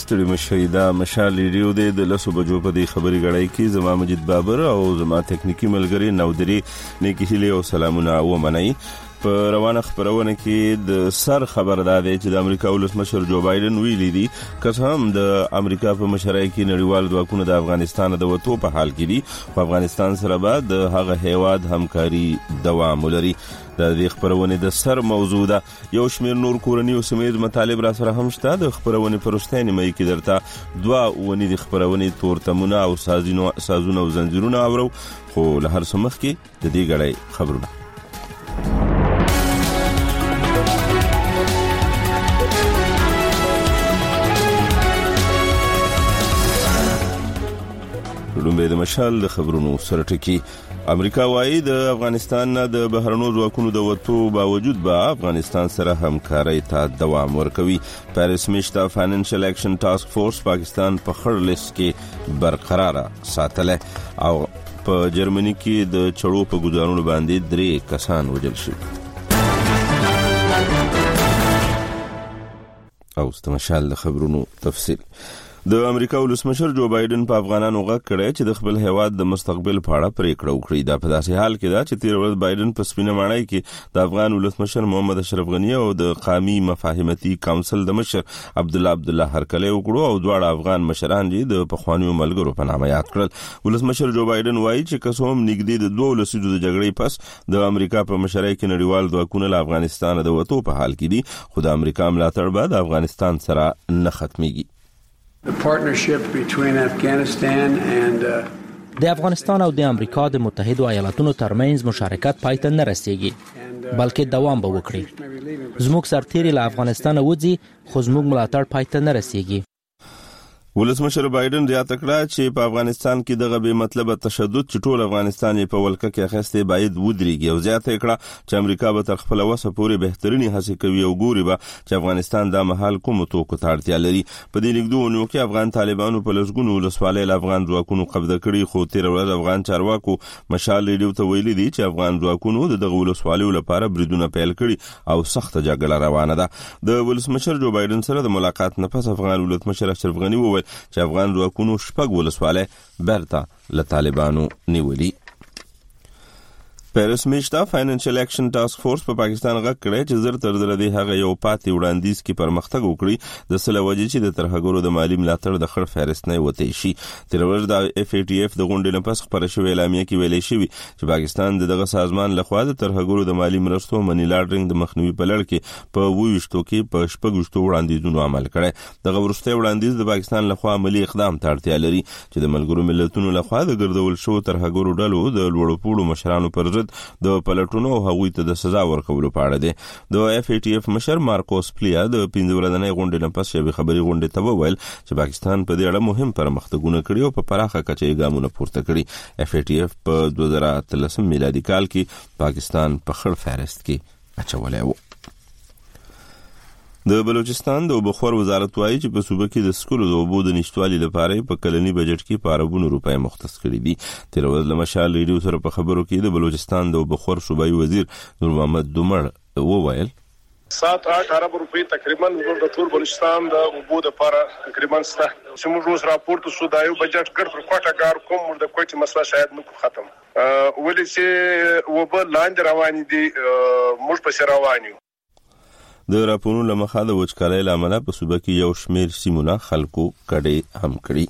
ستړي مه شئ دا مشال ریډیو دی د لسو بجو په دې خبري غړۍ کې زما مجید بابر او زما تکنیکی ملګری نودری نیکی هیله او سلامونه ومنئ په روانه خبرونه کې د سر خبر دا دی چې د امریکا ولسمشر جو بایدن ویلي دي که هم د امریکا په مشرۍ کې نړیوال ځواکونه د افغانستان د وټو په حال کې دي په افغانستان سره به د هغه هیواد همکاري دوام ولري د دې خبرونه د سر موضوع ده یو شمیر نور کورنی او سمیز مطالب را سره هم شته د خبرونې پرشته نیمه کې درته دوا ونی د خبرونې تورتمونه او سازینو سازونه او زنجیرونه اورو خو له هر څه مخکې د دې غړې خبرونه لومبه د مشال د خبرونو سره ټکی امریکا وایي د افغانستان نه د بهرنو ځواکونو د وتو باوجود به افغانستان سره همکارۍ ته دوام ورکوي پاریس میشته فاینانشل اکشن ټاسک فورس پاکستان په خړ لیست کې برقرار ساتل او په جرمني کې د چړو په ګزارونو باندې درې کسان وژل شوي او ستمشال د خبرونو تفصیل د امریکا ولسمشر جو بایدن په افغانانو غږ کړی چې د خپل هیواد د مستقبل په اړه پریکړه وکړي دا په داسې حال کې ده چې تیر ورځ بایدن په سپینه ماڼۍ کې د افغان ولسمشر محمد اشرف غنی او د قامي مفاهمتي کونسل د مشر عبد الله عبد الله هرکلی وکړو او دواړه افغان مشران یې د پخوانیو ملګرو په نامه یاد کړل ولسمشر جو بایدن وایي چې کسوم نږدې د دوه لسیزو د جګړې پس د امریکا په مشرۍ کې نړیوال ځواکونه له افغانستانه د وتو په حال کې دي خو د امریکا ملاتړ به د افغانستان سره نه ختميږي د افغانستان او د امریکا د متحدو ایالاتونو ترمنځ مشارکت پای ته نه رسیږي بلکې دوام به وکړي زموږ سرتیري له افغانستانه وځي خو زموږ ملاتړ پای ته نه رسیږي ولسمشر بایډن زیاته کړه چې په افغانستان کې دغه بې مطلبه تشدد چې ټول افغانستان یې په ولکه کې اخیستی باید ودرېږي او زیاته کړه چې امریکا به تر خپل وسه پورې بهترینې هڅې کوي او ګوري به چې افغانستان دا مهال کوم توکو ته اړتیا لري په دې نږدو ونو کې افغان طالبانو په لسګونو ولسوالۍ له افغان ځواکونو قبضه کړي خو تیر ورځ افغان چارواکو مشال ریډیو ته ویلي دي چې افغان ځواکونو د دغه ولسوالیو لپاره بریدونه پیل کړي او سخته جګړه روانه ده د ولسمشر جو بایدن سره د ملاقات نه پس افغان ولسمشر اشرف غنی وویل چې افغان ځواکونو شپږ ولسوالۍ برته له طالبانو نیولي پیرس میشتا فاینانشل اکشن ټاسک فورس په پاکستان غږ کړی چې زر تر زر دې هغه یو پاتې وړاندیز کې پرمختګ وکړي د سله وجې چې د ترهګرو د مالی ملاتړ د خړ فهرست نه وتی شي تیر ورځ د اف ای ټي اف د غونډې نه پس خبره شوې اعلامیه کې ویلې شوې چې پاکستان د دغه سازمان له خوا د ترهګرو د مالی مرستو منی لارډرینګ د مخنیوي په لړ کې په وویشتو کې په شپږشتو وړاندیزونو عمل کړي دغه ورسته وړاندیز د پاکستان له خوا عملی اقدام ته اړتیا لري چې د ملګرو ملتونو له خوا د ګرځول شو ترهګرو ډلو د لوړو پوړو مشرانو پر ضد د پلټونو او هغوی ته د سزا ورکولو په اړه دی د اف ای ټی اف مشر مارکوس پلیا د 15 ورځې غونډې نه پس یوې خبري غونډې ته وویل چې پاکستان په دې اړه مهم پرمختګونه کړي او په پراخه کچه یې ګامونه پورته کړي اف ای ټی اف په 2013 میلادي کال کې پاکستان په خړ فهرست کې اچولای وو د بلوچستان د وبخور وزارت وایي چې په صوبه کې د سکولو د وبو د نشټوالي لپاره په کلنی بجټ کې په اربونو روپۍ مختص کړې دي تیر ورځ لمشال ریډیو سره په خبرو کې د بلوچستان د وبخور صوبایي وزیر نور محمد دومړ وویل سات 8 ارب روپی تقریبا موږ د ټول بلوچستان د اوبو د لپاره تقریبا سته چې موږ اوس راپورته سو دا یو بجټ ګر تر کوټه ګار کوم موږ د کوټه مسله شاید نو ختم ولې چې وبه لاندې روان دي موږ په روان یو د راپورونو له مخه د وچکالۍ له امله په صوبه کې یو شمیر سیمونه خلکو کډې هم کړي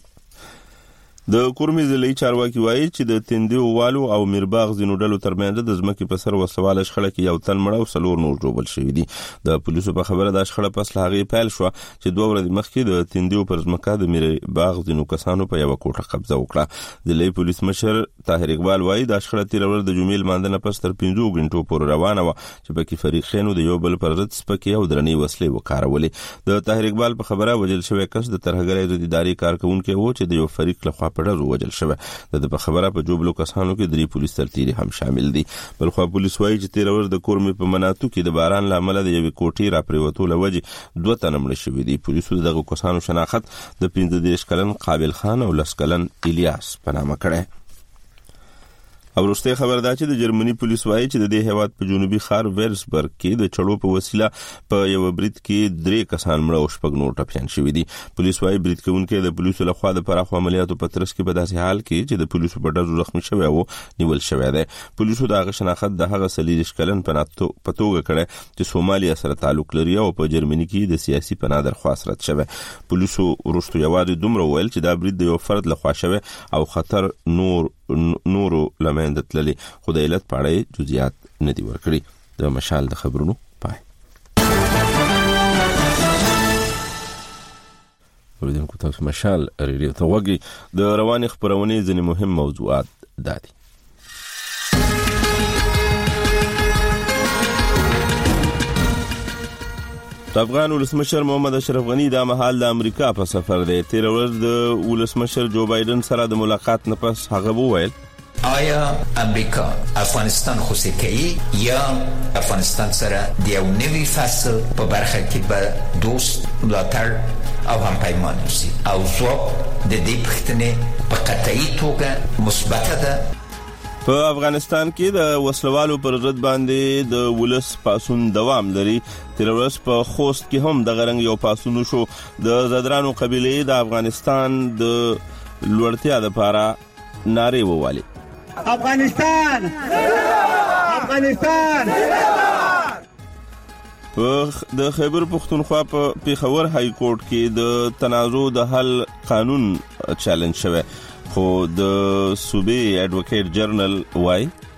د کورمې ضلعي چارواکي وایي چې د تندې والو او میرباغ ځینو ډلو ترمنځ د ځمکې په سر وسواله شخړه کې یو تن مړ او څلور نور ژوبل شوی دي د پولیسو په خبره دا شخړه پس له هغې پیل شو چې دوه ورځې مخکې د تندې پر ځمکه د میرباغ ځینو کسانو په یو کوټه قبضه وکړه ضلعي پولیس مشر طاهر اقبال وایي دا شخړه تیر ورځ د جمعې لمانځنه پس تر 15 غنټو پورې روانه و چې پکې فریقینو د یو بل پر ضد سپکې او درنې وسلې وکارولې د طاهر اقبال په خبره وجل شوی کس د ترهګرۍ ضد ادارې کارکونکو وو چې د یو فریق له خوا په ډزو وجل شوی د په خبره په جوبلو کسانو کې درې پولیس سرتیري هم شامل دي بل خو پولیس وایي چې تیر ورځ د کورمې په مناتو کې د باران لامل د یوې کوټې را پریوتو لوجې دوه تنه مړ شوې دي پولیسو دغه کسانو شناخت د 15 کلن قابل خان او لسکلن الیاس په نامه کړی او وروستۍ خبر دا چې د جرمني پولیس وایي چې د دې هیواد په جنوبي ښار ویرسبرګ کې د چړو په وسیله په یو برید کې درې کسان مړه او شپږ نور ټپيان شوي دي پولیس وایي برید کوونکي د پولیسو لخوا د پراخو عملیاتو په ترڅ کې په داسې حال کې چې د پولیسو په ډزو زخمی شوی وو نیول شوی دی پولیسو د هغه شناخت د هغه سلیریش کلن په ناتو په توګه کړي چې سومالیا سره تعلق لري او په جرمني کې د سیاسي پناه درخواست رد شوی پولیسو وروسته یوازې دومره ویل چې دا برید د یو فرد لخوا شوی او خطر نور نورو لمنځه تللې خو د علت په اړه جزئیات نه دي ورکړي د مشال د خبرونو پای اوریدونکو تاسو مشال ریډیو ته وګورئ د رواني خبرونې ځینې مهم موضوعات دادي د افغان ولسمشر محمد اشرف غني دا مهال د امریکا په سفر دی تیر ورځ د ولسمشر جو بایدن سره د ملاقات نه پس هغه وویل آیا امریکا افغانستان خوشې کوي یا افغانستان سره د یو نوي فصل په برخه کې به دوست ملاتړ او همپیمان اوسي او ځواب د دې پوښتنې په قطعي توګه مثبته ده په افغانستان کې د وسلوالو پر ضد باندې د ولس پاسون دوام لري تیر ورځ په خوست کې هم د غرنګ یو پاسون شو د زدرانو قبيله د افغانستان د لوړتیا لپاره ناره ووالي افغانستان افغانستان په د خیبر پښتونخوا په پیښور های کورټ کې د تنازع د حل قانون چیلنج شوه خو د صوبې اډوکیټ جرنل وای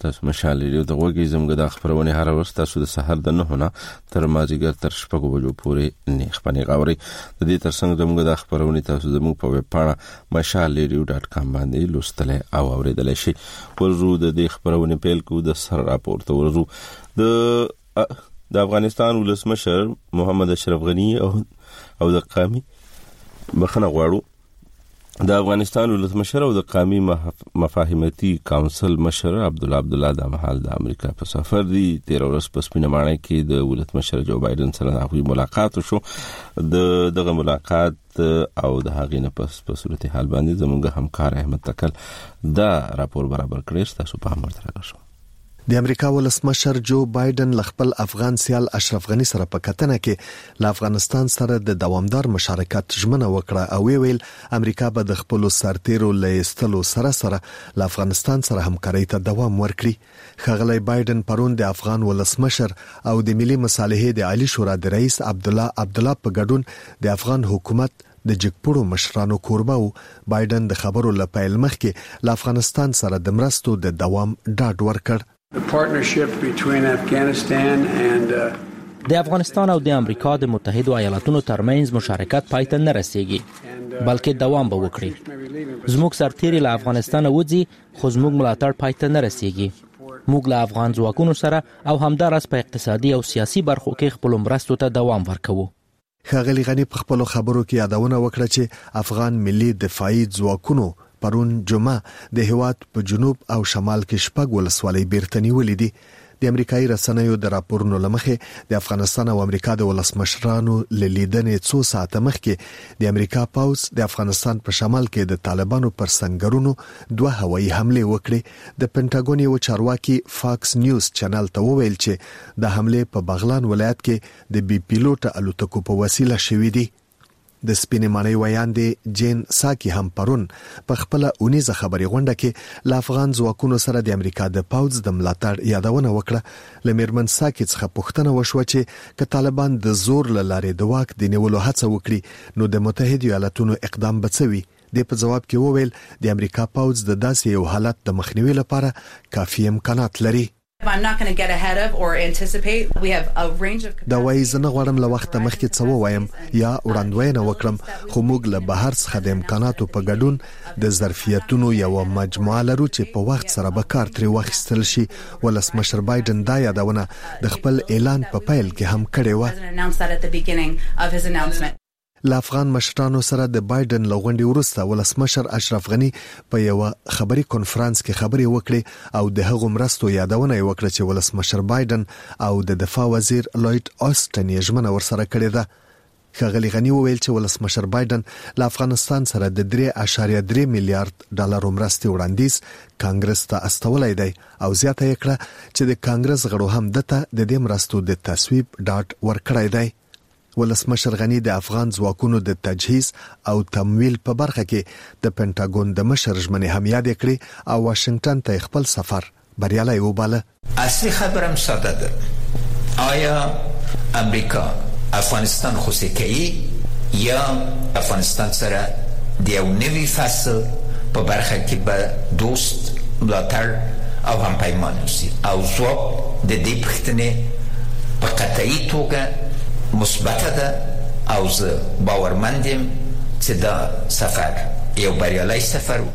تاسو مشال ریډیو ته غوږی زموږ د خبرونه هر ورځ تاسو د سحر د 9 نه تر مازیګر تر شپږو بجو پورې نه خبرې غوري د دې ترڅنګ زموږ د خبرونه تاسو زموږ په ویب پاڼه mashalradio.com باندې لوستلای او اوریدلای شئ ورزو د دې خبرونه پیل کو د سر راپور ته ورزو د د افغانستان ولسمشر محمد اشرف غنی او او د قامي بخنه غواړو د افغانستان ولسمشر او د قامي مفاهمتي کونسل مشر عبد الله عبد الله د مهال د امریکا په سفر دی تیر ورځ په سپینه ماڼۍ کې د ولسمشر جو بایدن سره د هغوی ملاقات وشو د دغه ملاقات او د هغې نه پس په صورتحال باندې زموږ همکار احمد تکل دا راپور برابر کړی تاسو په امر درنه شو د امریکا ولسمشر جو بایډن له خپل افغان سیال اشرف غني سره په کتنه کې له افغانستان سره د دوامدار مشارکت ژمنه وکړه او ویې ویل، امریکا به د خپلو سرتېرو له ایستلو سره سره له افغانستان سره همکارۍ ته دوام ورکړي. ښاغلی بایډن پرون د افغان ولسمشر او د ملي مصالحې د عالي شورا د رئیس عبدالله عبدالله په ګډون د افغان حکومت د جګپوړو مشرانو کوربه و، بایډن د خبرو له پیل مخکې له افغانستان سره د مرستو د دوام ډاډ ورکړ. د افغانستان او د امریکا د متحدو ایالاتونو ترمنځ مشارکت پای ته نه رسیږي، بلکې دوام به وکړي. زموږ سرتیري له افغانستانه وځي، خو زموږ ملاتړ پای ته نه رسیږي. موږ له افغان ځواکونو سره او همداراز په اقتصادي او سیاسي برخو کې خپلو مرستو ته دوام ورکوو. ښاغلي غني په خپلو خبرو کې یادونه وکړه چې افغان ملي دفاعي ځواکونو پرون، جمعه، د هېواد په جنوب او شمال کې شپږ ولسوالۍ بېرته نیولې دي. د امریکايي رسنیو د راپورونو له مخې، د افغانستان او امریکا د ولسمشرانو له لیدنې څو ساعته مخکې د امریکا پوځ د افغانستان په شمال کې د طالبانو پر سنګرونو دوه هوایي حملې وکړې. د پنټاګون یوه چارواکي فاکس نیوز چینل ته وویل چې دا حملې په بغلان ولایت کې د بې پیلوټه الوتکو په وسیله شوي دي. د سپینې ماڼۍ ویاندې جین ساکي هم پرون په خپله اونیزه خبري غونډه کې له افغان ځواکونو سره د امریکا د پوځ د ملاتړ یادونه وکړه، له میرمن ساکي څخه پوښتنه وشوه چې که طالبان د زور له لارې د واک د نیولو هڅه وکړي نو د متحد ایالتونو اقدام به څه وي؟ دې په ځواب کې وویل، د امریکا پوځ د داسې یو حالت د مخنیوي لپاره کافي امکانات لري. دا وايي، زه نه غواړم له وخته مخکې څه ووایم یا وړاندوینه وکړم، خو موږ له بهر څخه د امکاناتو په ګډون د ظرفیتونو یوه مجموعه لرو چې په وخت سره به کار ترې واخیستل شي. ولسمشر بایډن دا یادونه د خپل اعلان په پیل کې هم کړې وه. له افغان مشرانو سره د بایډن له غونډې وروسته ولسمشر اشرف غني په یوه خبري کنفرانس کې خبرې وکړې او د هغو مرستو یادونه یې وکړه چې ولسمشر بایډن او د دفاع وزیر لویډ اوسټن یې ژمنه ورسره کړې ده. ښاغلي غني وویل چې ولسمشر بایډن له افغانستان سره د درې اعشاریه درې میلیارد ډالرو مرستې وړاندیز کانګرس ته استولی دی او زیاته یې کړه چې د کانګرس غړو هم ده ته د دې مرستو د تصویب ډاډ ورکړی دی. ولسمشر غني د افغان ځواکونو د تجهیز او تمویل په برخه کې د پنټاګون د مشر ژمنې هم یادې کړې او واشنګټن ته یې خپل سفر بریالی وباله. اصلي خبره هم ساده ده، آیا امریکا افغانستان خوسې کوي یا افغانستان سره د یو نوي فصل په برخه کې به دوست، ملاتړ او همپیمان اوسي او ځواک د دې. پوښتنې په قطعي توګه مثبته ده او زه باورمند یم چې دا سفر یو بریالی سفر و.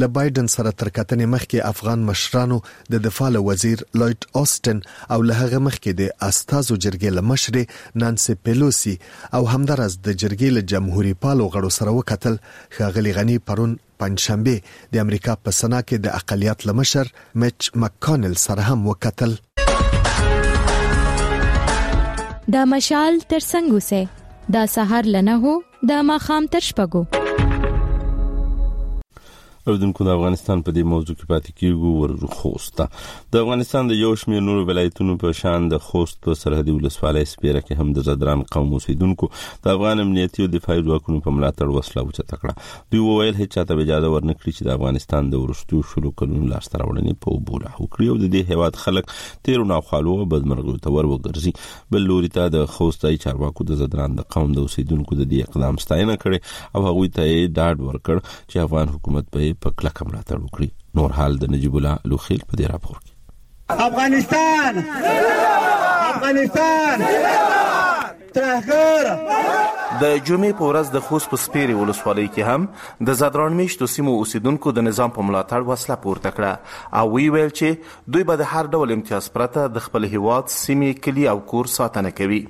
له بایډن سره تر کتنې مخکې افغان مشرانو د دفاع له وزیر لویډ اوسټن او له هغه مخکې د استازو جرګې له مشرې نانسې پیلوسي او همداراز د جرګې له جمهوري پالو غړو سره وکتل، ښاغلي غني پرون پنجشنبه د امریکا په سنا کې د اقلیت له مشر میچ مککانل سره هم وکتل. د مشال تر څنګ اوسه د سحر لنه هو د ماخام تر شپګو اوریدونکو د افغانستان په دې موضوع کې پاتې کیږو ورو خوست د افغانستان د یو شمېر نورو ولایتونو په شان د خوست په سرحدي ولسوالۍ سپیره کې هم د زدران قوم اوسیدونکو د افغان امنیتي او دفاعي ځواکونو په ملاتړ وسله وچته کړه دوی وویل هیڅ چاته اجازه ورنکړي چې د افغانستان د ورستیو شلو کلونو لاسته راوړنې په اوبو لاهو کړي او د دې هیواد خلک تیرو ناخوالو او بدمرغیو ته ور وګرځي بل لوري ته د خوستای چارواکو د زدران د قوم د اوسیدونکو د دې اقدام ستاینه کړې او هغوی ته یې ډاډ ورکړ چې افغان حکومت به یې په کلکه ملاتړ وکړي نور حال د نجیب الله لوخیل په دې راپور کې افغانستان افغانستان د جمعې په ورځ د خوست په سپیرې ولسوالۍ کې هم د ځدراڼ میشتو سیمو اوسیدونکو د نظام په ملاتړ وسله پورته کړه او وی ویل چې دوی به د هر ډول امتیاز پرته د خپل هیواد سیمې کلی او کور ساتنه کوي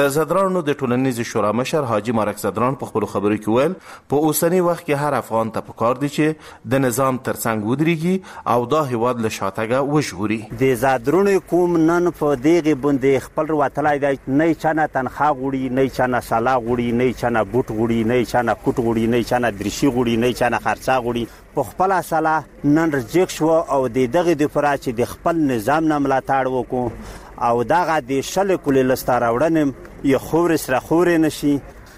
د ځدراڼو د ټولنیزې شورا مشر حاجي مارک ځدراڼ په خپل خبرو کې ویل په اوسنی وخت کې هر افغان ته پکار دي چې د نظام تر څنګ ودرېږي او دا هېواد له شاتګه وژغوري. د زدروڼې کوم نن په دېغې بوندې خپل روتلی دی، نه یې چا نه تنخا غوړي، نه یې چا نه سلا غوړي، نه یې چا نه بوټ غوړي، نه یې چا نه کوټ غوړي، نه یې چا نه دریشي غوړي، نه یې چا نه خرڅه غوړي، په خپله سلا نن رجیک شو او د دغې دپرا چې د خپل نظام نه ملاتړ وکو او دغه د شل کلې لسته راوړنې یې خورې سره خورې نه شي،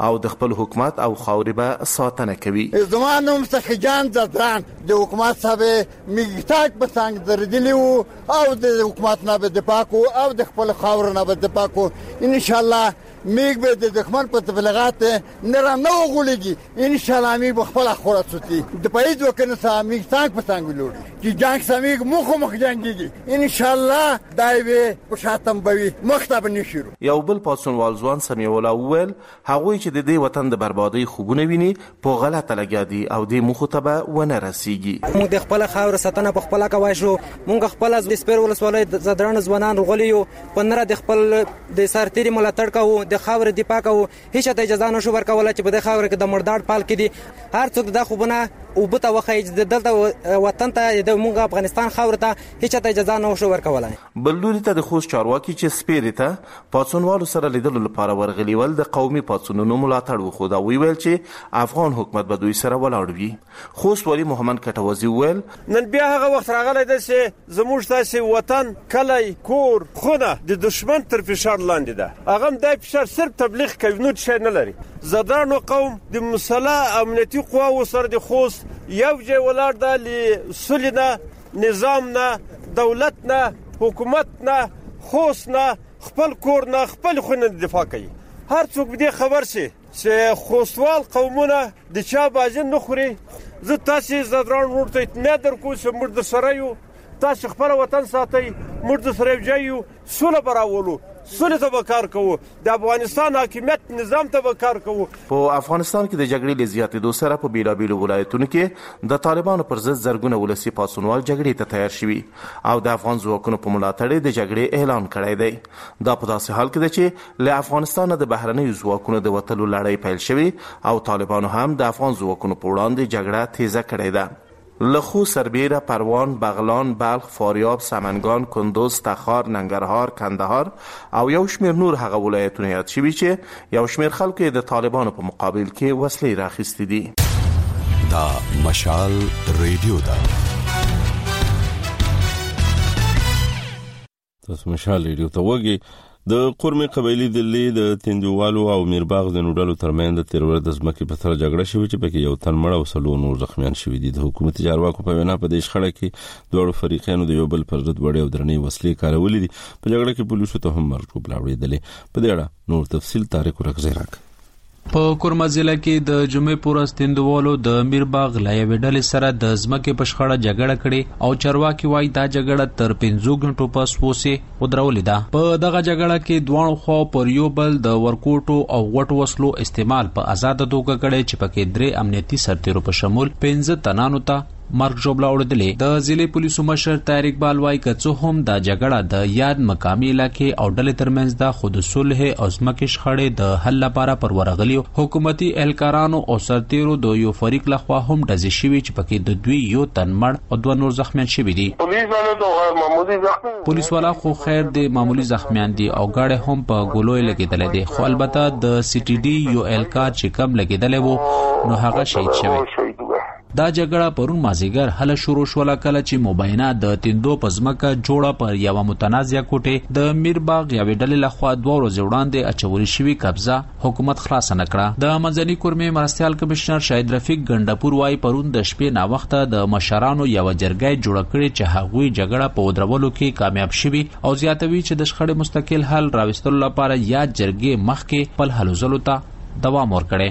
او د خپل حکومت او خاورې به ساتنه کوي. زما نوم سخي جان ځدراڼ د حکومت څخه به مې ټانګ په ټانګ درېدلي وو او د حکومت نه به دفاع کوو او د خپلو خاورو نه به دفاع کوو انشاالله میګ به د دښمن په تبلیغات نه را نه وغولېږي انشاالله میګ به خپله خوره سوتي دفاعي ځواکونه سره میګ څنګ په څنګ لوړي چې جنګ سره میګ مخ مخ جنګېږي انشاالله دای وی په شاتم بوي مخته به نشیرو یو بل پاڅونوال ځوان سمیع الله وویل هغوی چې د دې وطن د بربادۍ خوبونه ویني په غلطه لګیا دي او دې موخو ته به ونه رسیږي موږ د خپل خاور ساتنه په خپل کوای شو موږ خپل د سپیر ولسوالۍ زدران ځوانان رغلی یو په نره د خپل د سرتیری ملاتړ کوو د خاور دفاع کوو هیچا ته اجازه نه شو ورکوله چې په دې خاوره کې د مرداړ پال کړي هر څوک دا خوبونه اوبه ته وخی چې دلته وطن ته د موږ افغانستان خاور ته هیچا ته اجازه نه شو ورکوله بل لوري ته د خوست چارواکي چې سپیرې ته پاڅونوالو سره لیدلو لپاره ورغلي ول د قومي پاڅونونو ملاتړ وښود او ویل چې افغان حکومت به دوی سره ولاړ وي خوست والي محمد کټوازي وویل نن بیا هغه وخت راغلی دی چې زموږ تاسې وطن، کلی، کور، خونه د دښمن تر فشار لاندې ده. هغه هم دا فشار صرف تبلیغ کوي، نور شی نه لري. زرداڼو قوم د مسلح امنیتي قواوو سره د خوست یو جای ولاړ ده، له سولې نه، نظام نه، دولت نه، حکومت نه، خوست نه، خپل کور نه، خپلې خونې نه دفاع کوي. هر څوک به دې خبر شي. چې خوستوال قومونه د چا بازی نه خوري زه تاسو زدران ورته اطمینان درکوم چې موږ د سره یو تاسو خپل وطن ساتي موږ د سره یو ځای یو سوله براولو سولې ته به کار کوو د افغانستان حاکمیت نظام ته به کار کوو په افغانستان کې د جګړې له زیاتېدو سره په بیلابیلو ولایتونو کې د طالبانو پر ضد زرګونه ولسی پاسونوال جګړې ته تیار شوي او د افغان ځواکونو په ملاتړ د جګړې اعلان کړی دی دا په داسې حال کې ده چې له افغانستانه د بهرنیو ځواکونو د وتلو لړۍ پیل شوې او طالبانو هم د افغان ځواکونو په وړاندې جګړه تیزه کړې ده. له خو سربیره پروان، بغلان، بلخ، فاریاب، سمنګان، کندوز، تخار، ننګرهار، کندهار او یو شمیر نور هغه ولایتونه یاد شوي چې یو شمیر خلکو یې د طالبانو په مقابل کې وسلې راخیستې دي. دا مشال ریډیو ده. تاسو مشال ریډیو ته وګي د قرمه قبيلي دلی د تندوالو او میرباغ د نوډلو ترمن د تیرور د ځمکې په سر جګړه شوې چې پکې یو تن مړ او سلو نور زخمیان شوې دي د حکومتي چارواکو په وینا په دې شخړه کې دوړو فریقینو د یو بل پر ضد وړې او درنې وسلې کارولې دي په جګړه کې پولیسو ته هم مرګ وبلاوړې دي په دې اړه نور تفصيل تاریخ ورکزې راکړي په کورمه ضلع کې د جمعې پر ورځ تیندوالو د میر باغ له یوې ډلې سره د ځمکې په شخړه جګړه کړې او چارواکي وایي دا جګړه تر پنځو غنټو پس اوسې ودرولې ده په دغه جګړه کې دواړو خوا پر یو بل د ورکوټو او غټ وسلو استعمال په آزاد توګه کړی چې پکې درې امنیتي سرتیرو په شمول پنځه تنانو ته مرګ ژوبله اوړدلې د ضلعې پولیسو مشر طاهر اقبال وايي که څه هم دا جګړه د یاد مقامي علاقې او ډلې ترمنځ ده خو د صلحې او ځمکې شخړې د حل لپاره پر ورغلیو حکومتي اهلکارانو او سرتیرو د یو فریق لخوا هم ډزې شوي چې پکې د دوی یو تن مړ او دوه نور زخمیان شوي دي. پولیس والا خو خیر دی معمولي زخمیان دي او ګاډی هم په ګولو یې لګېدلی دی خو البته د سي ټي ډي یو اهلکار چې کم لګېدلی وو نو هغه شهید شوی. دا جګړه پرون مازیګر هله شروع شوله کله چې مبینه د تیندو په ځمکه جوړه پر یوه متنازعه کوټې د میر باغ یوې ډلې لخوا دوه ورځې وړاندې اچول شوي قبضه حکومت خلاصه نه کړه د منځني کورمې مرستیال کمشنر شاهد رفیق ګنډپور وایي پرون د شپې ناوخته د مشرانو یوه جرګه جوړه کړې چې هغوی جګړه په ودرولو کې کامیاب شوي او زیاتوي چې د شخړې مستقل حل راوستلو لپاره یاد جرګې مخکې خپل هلو ځلو ته دوام ورکړی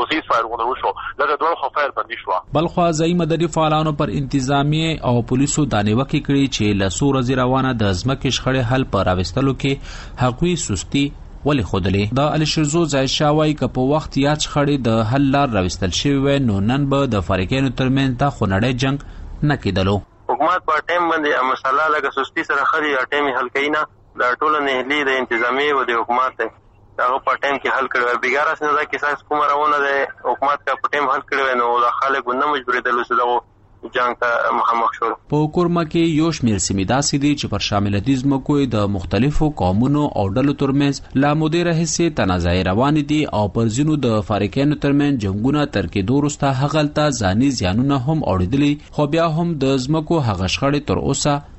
اوسیز فایر غوندې وشو لکه دواړو خوا فایر بندي شوه. بلخوا ځايي مدني فعالانو پر انتظامیې او پولیسو دا نیوکې کړي چې له څو ورځې روانه د ځمکې شخړې حل په راوستلو کې هغوی سستي ولې ښودلې د الشرزو ځای شاه وایي که په وخت یاد شخړې د حل لار راوستل شوې وای نو نن به د فریقینو ترمنځ دا خونړی جنګ نه کېدلو حکومت په ټیم باندې مسله لکه سستی سره خري یا ټیم حل کوي نه دا ټوله نهلی د انتظامیه و د حکومات دی دا غو په ټیم کې حل کړی وای بیګار اس نه دا کې ساس کومه راونه ده حکومت کا په ټیم حل کړی وای نو دا خلک نه مجبورې دلو سو دغه جنگ ته مخامخ شول په کورمه کې یو شمیر سیمې داسې دي چې پر شامل دي زمکو د مختلفو قومونو او ډلو ترمنځ لا مودې راهیسې تنازعې روانې دي او پر ځینو د فارقینو ترمنځ جنگونه تر کېدو وروسته هغلته ځاني زیانونه هم اوړېدلي خو بیا هم د زمکو هغه شخړې تر اوسه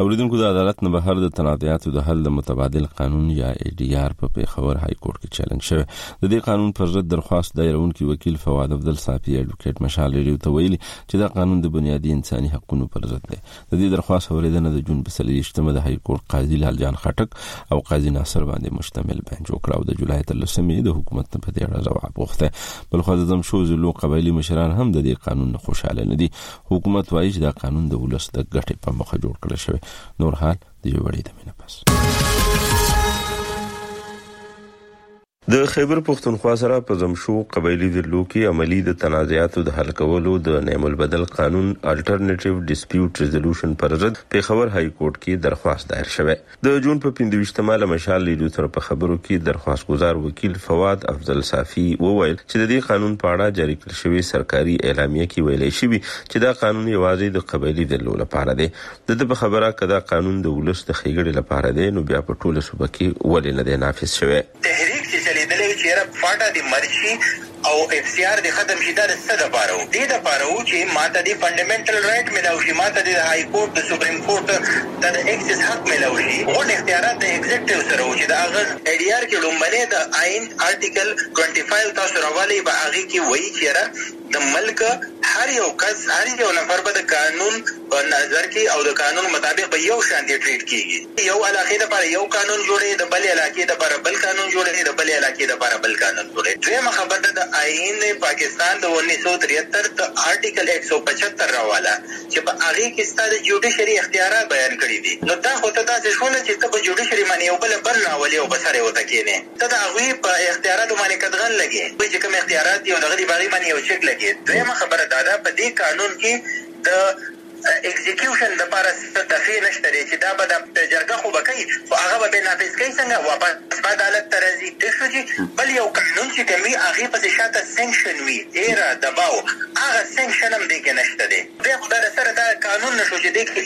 اوریدونکو د عدالت نه بهر د تنازعاتو د حل د متبادل قانون یا ای ډي آر په پیښور های کورټ کې چیلنج شوی د دې قانون پر ضد درخواست دایرونکو وکیل فواد عبدل صافي اډوکیټ مشال ریډیو ته ویلي چې دا قانون د بنیادي انساني حقوقو پر ضد دی د دې درخواست اوریدنه د جون په 23مه د های کورټ قاضي لال جان خټک او قاضي ناصر باندې مشتمل بنچ وکړه او د جولای تر لسمې د حکومت په دې اړه ځواب غوښته بلخو د زم شو زلو قبایلی مشران هم د دې قانون خوشاله نه دي حکومت وایي چې دا قانون د ولس د ګټې په مخه جوړ کړل شوی نور حال د یو وړې د مینه پس د خیبر پښتونخوا سره په زمشو قبایلی ضلعو کې عملی د تنازعاتو د حل کولو د نعم البدل قانون الټرنیټیو ډیسپیوټ ریزولوشن پر ضد پیښور های کورټ کې درخواست دایر شوه د جون په پنځه ویشت مه له مشال رېډیو سره په خبرو کې درخواستګذار وکیل فواد افضل صافي وویل چې د دې قانون په اړه جاري کړل شوې سرکاري اعلامیه کې ویلی شوي چې دا قانون یوازې د قبایلي ضلعو لپاره دی. د ده په خبره که دا قانون د ولس د ښېګړې لپاره دی نو بیا په ټوله صوبه کې ولې نه دی نافذ شوی. تحریک چی چلیدلی وو چی یاره فاټا دی مرج شی او ایف سی آر دی ختم شی دا د څه دپاره وو دی دپاره وو چی ماته دی فنډمنټل رایټ ملاو شی ماته دی د های کورټ د سپریم کورټ ته د اکسیس حق ملاو شی غونډ اختیارات د ایګزیکټیو سره وو چی د هغه ای ډی آر کی ړومبنی د آئین آرټیکل ټوئنټی فائیو تاسو راوالئ په هغی کی وایی چی یاره د ملک هر یو کس، هر یو نفر به د قانون په نظر کې او د قانون مطابق به یو شانتې ټریټ کیږي. د یو علاقې لپاره یو قانون جوړې، د بلې علاقې لپاره بل قانون جوړې، د بلې علاقې لپاره بل قانون جوړې. دویمه خبره د آئین پاکستان د اووه سوه او درېتر د آرټیکل ایک سو پچهتر راواله چې په هغې کې ستا د جوډیشري اختیارات بیان کړي دي. نو دا خو ته داسې شوله چې ته به جوډیشري معنې یو بل بند راولې او په سر یې ورته کینې. ته د هغوی په اختیاراتو باندې قدغن لګې، هغوی چې کوم اختیارات دي او دغه دي په هغوی باندې یو چک لګې، دویمه خبره دا ده په دې قانون کې د اکزیکیوشن لپاره څه دفعې نشته دی چې دا به دا جرګه خو به کوي خو هغه به بیا نافذ کوي څنګه واپس به عدالت ته راځي پوه شو جي بل یو قانون چې کوم وي هغې پسې شاته سنکشن وي ایره دباو هغه سنکشن هم دې کې نشته دی بیا خو دا له سره دا قانون نه شو چې دې کې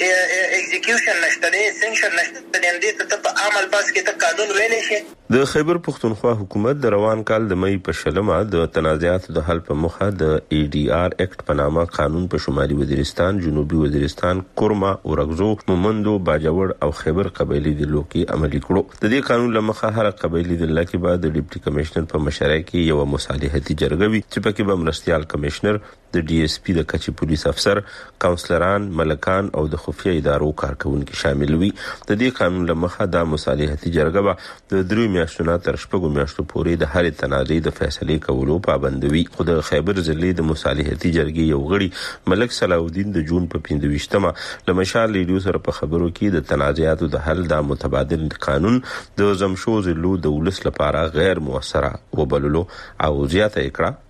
اکزیکیوشن نشته دی سنکشن نشته د نېمدې ته ته په عام الفاظ کې ته قانون ویلی شې؟ د خیبر پښتونخوا حکومت د روان کال د مۍ په شلمه د تنازعاتو د حل په موخه د ای ډي آر اېکټ په نامه قانون په شمالي وزیرستان، جنوبي وزیرستان، کورما، اورکزو، مومندو، باجوړ او خیبر قبایلي ضلعو کې عملي کړو. د دې قانون له مخه هره قبایلي ضلعه کې به د ډپټي کمېشنر په مشرۍ کې یوه مصالحتي جرګه وي چې پکې به مرستیال کمېشنر، د ډي اېس پي د کچې پولیس افسر، کونسلران، ملکان او د خفیه ادارو کارکوونکي شامل وي. د دې قانون له مخه دا مصالحتي جرګه به د دريو میاشتو نه تر شپږو میاشتو پورې د هرې تنازعې د فیصلې کولو پابنده وي، خو د خیبر ضلعې د مصالحتي جرګې یو غړي ملک صلاح الدین د جون په پنځه ویشت مه له مشال رېډیو سره په خبرو کې د تنازعاتو د حل دا متبادل قانون د ضم شوو ضلعو د ولس لپاره غیر موثره وبللو او زیاته یې کړه،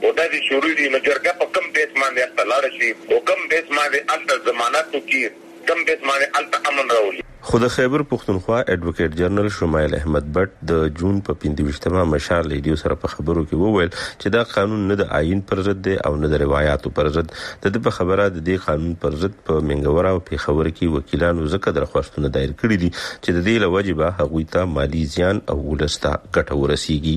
خو داسې شروع وي نو جرګه په کوم بحث باندې هلته لاړه شي او کوم بحث باندې هلته ضمانت وکړي، کوم بحث باندې هلته امن راولي. خو د خیبر پښتونخوا ایډوکیټ جنرال شمایل احمد بټ د جون په پنځه ویشت مه مشال ریډیو سره په خبرو کې وویل چې دا قانون نه د آیین پر ضد دی او نه د روایاتو پر ضد. د ده په خبره د دې قانون پر ضد په مینګوره او پیښور کې وکیلانو ځکه درخواستونه دایر کړي دي چې د دې له وجې به هغوی ته مالي زیان او ولس ته ګټه ورسیږي.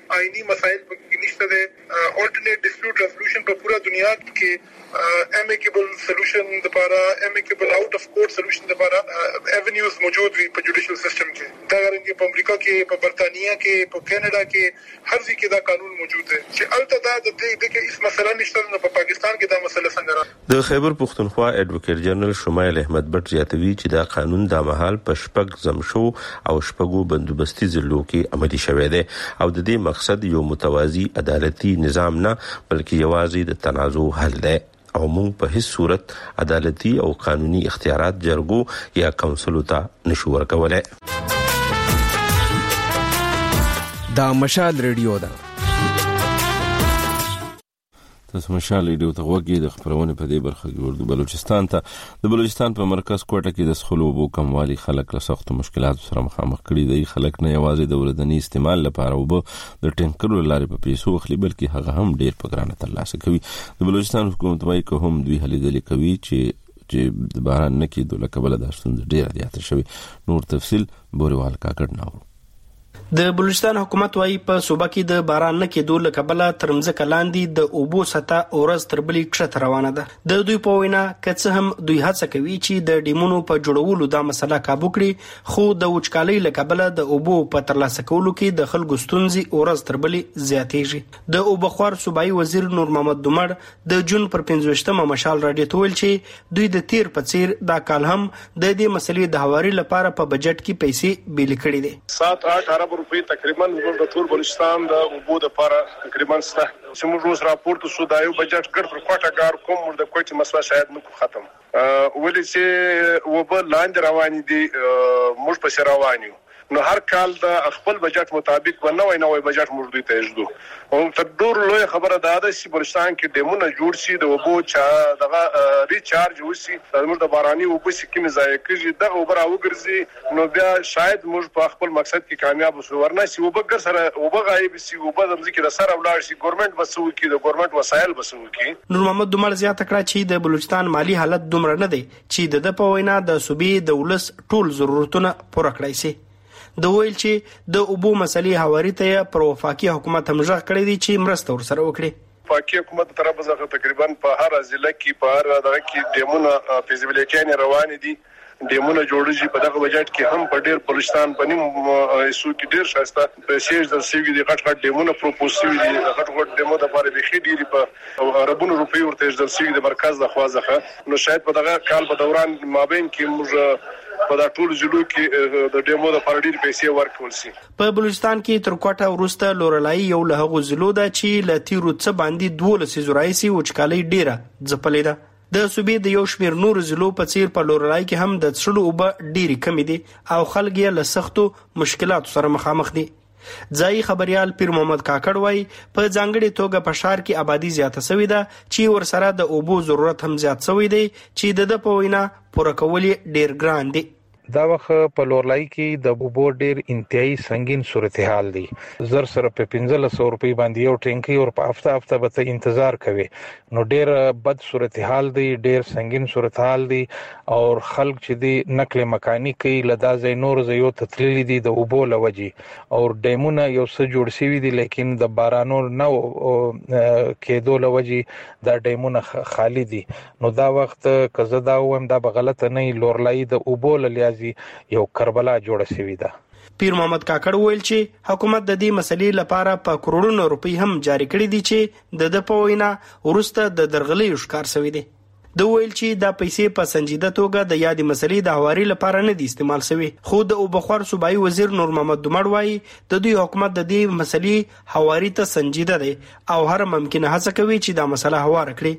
آئینی مسائل په کې نشته دی Alternate Dispute Resolution په پوره دنیا کې Amicable Solution لپاره Amicable Out of Court Solution لپاره Avenues موجود وي په Judicial System کې دا رنګ په امریکا کې په برطانیه کې په کاناډا کې هر ځای کې دا قانون موجود دی چې هلته دا د دې د کې هیڅ مسئله نشته نو په پاکستان کې دا مسئله څنګه راغله. د خیبر پښتونخوا اېډوکېټ جنرل شمایل احمد بټ زیاتوي چې دا قانون دا مهال په شپږ ضم شوو او شپږو بندوبستي ضلعو کې عملي شوی دی او د دې مقصد یو متوازي عدالتي نظام نه بلکې یوازې د تنازع حل دی او موږ په هیڅ صورت عدالتي او قانوني اختیارات جرګو یا کونسلو ته نشو ورکولای دا مشال ریډیو ده تاسو مشال ریډیو ته غوږ یې د خبرونې په دې برخه کې اردو بلوچستان ته د بلوچستان په مرکز کوټه کې د سخلو وبو کموالی خلک له سختو مشکلاتو سره مخامخ کړي دي خلک نه یوازې د ورځني استعمال لپاره وبو د ټانکرو لارې په پیسو اخلي بلکې هغه هم ډیر په ګرانه ترلاسه کوي د بلوچستان حکومت وايي که هم دوی هلې ځلې کوي چې چې د باران نه کېدو له کبله دا ستونزه ډیره زیاته شوې نور تفصیل بوریوال کاکړ ناورو د بلوچستان حکومت وايي په صوبه کې د باران نه کېدو له کبله تر مځکه لاندې د اوبو سطح ورځ تر بلې کښته روانه ده د دوی په وینا که څه هم دوی هڅه کوي چې د ډیمونو په جوړولو دا مسله کابو کړي خو د وچکالۍ له کبله د اوبو په ترلاسه کولو کې د خلکو ستونزې ورځ تر بلې زیاتېږي د اوبخوار صوبایي وزیر نور محمد دومړ د جون پر پنځه ویشت مه مشال راډیو ته وویل چې دوی د تیر په څیر دا کال هم د دې مسلې د هواري لپاره په بجټ کې پیسې بیلې کړې دي. سات آټ ارب روپۍ تقریبا موږ د ټول بلوچستان د اوبو لپاره تقریبا سته چې موږ اوس راپورته شو دا یو بجټ ګړ تر کوټه ګار کوم موږ د کوټې مسله شاید نه کړو ختم. ولې چې اوبه لاندې روانې دي، موږ پسې روان یو، نو هر کال د خپل بجټ مطابق به نوی نوی بجټ موږ دوی ته ږدو او تر ډېرو لویه خبره دا ده چې بلوچستان کې ډېمونه جوړ شي، د اوبو چا دغه ری چارج وشي، دا زموږ د باراني اوبه چې کومې ضایع کېږي، دغه اوبه راوګرځي. نو بیا شاید موږ په خپل مقصد کې کامیاب اوسو ورنه چې اوبه ګر سره اوبه غایب شي اوبه د مځکې له سره ولاړ شي ګورمنټ به څه وکړي د ګورمنټ وسایل به څه وکړي. نورمحمد دومړ زیاته کړه چې د بلوچستان مالي حالت دومره نه دی چې د ده په وینا د صوبې د ولس ټول ضرورتونه پوره کړای شي. ده وویل چې د اوبو مسلې هواري ته یې پر وفاقي حکومت هم ږغ کړی دی چې مرسته ورسره وکړي. پاکي حکومت د طرفه ځخه تقریبا په هره ضلعه کي په هر دغه کي ډیمونه فیزیبلیټیاني رواني دي ډیمونه جوړږي په دغه بجټ کي هم په ډیر بلوچستان په نیم حصو کي ډیر ښایسته پیسي اږدل سوي دي غټ غټ ډیمونه پروپوز سوي دي غټ غټ ډیمو د پاره بیخي ډیري په اربونو روپي ورته اږدل سوي د مرکز د خوا ځخه نو شاید په دغه کال په دوران مابین کي موږ په دا ټولو ضلعو کي د ډیمو د پاره ډیري پیسي ورکول سي. په بلوچستان کې تر کوټه وروسته لورلايي یو له هغو ضلعو ده چې له تیرو څه باندې دوه لسیزو راهیسې وچکالۍ ډیره ځپلې ده د صوبې د یو شمیر نورو ضلعو په څیر په لورلايي کې هم د څښلو اوبه ډیرې کمې دي او خلک یې له سختو مشکلاتو سره مخامخ دي ځایي خبریال پیر محمد کاکړ وایي په ځانګړې توګه په ښار کې آبادي زیاته شوې ده چې ورسره د اوبو ضرورت هم زیات شوی دی چې د ده په وینا پوره کول یې ډیر ګران دي دا وخت په لورلايي کې د اوبو ډېر انتهايي سنګين صورتحال دی. زر سره په پنځلس سوه روپۍ باندې يو ټينکۍ اور په هفته هفته به ته انتظار کوې نو ډېر بد صورتحال دی، ډېر سنګين صورتحال دی او خلک چې دي نقل مکاني کوي له دا ځای نورو ځايو ته تللي دي د اوبو له وجې او ډيمونه يو څه جوړ شوي دي ليکن د بارانو نه کېدو له وجې دا ډيمونه خالي دي. نو دا وخت که زه دا ووایم دا به غلطه نه وي، لورلايي د اوبو له لياځي يو کربلا جوړه شوي ده. پیر محمد کاکړ وویل چې حکومت د دې مسلې لپاره په کروړونه روپۍ هم جارې کړې دي چې د ده په وینا وروسته د درغلیو ښکار شوې دي. ده وویل چې دا پیسې په سنجیده توګه د یادې مسلې د هواري لپاره نه دي استعمال شوې خو د اوبخور صوبايي وزیر نور محمد دمړ وايي د دوی حکومت د دې مسلې هواري ته سنجیده دی او هره ممکنه هڅه کوي چې دا مسله هواره کړي.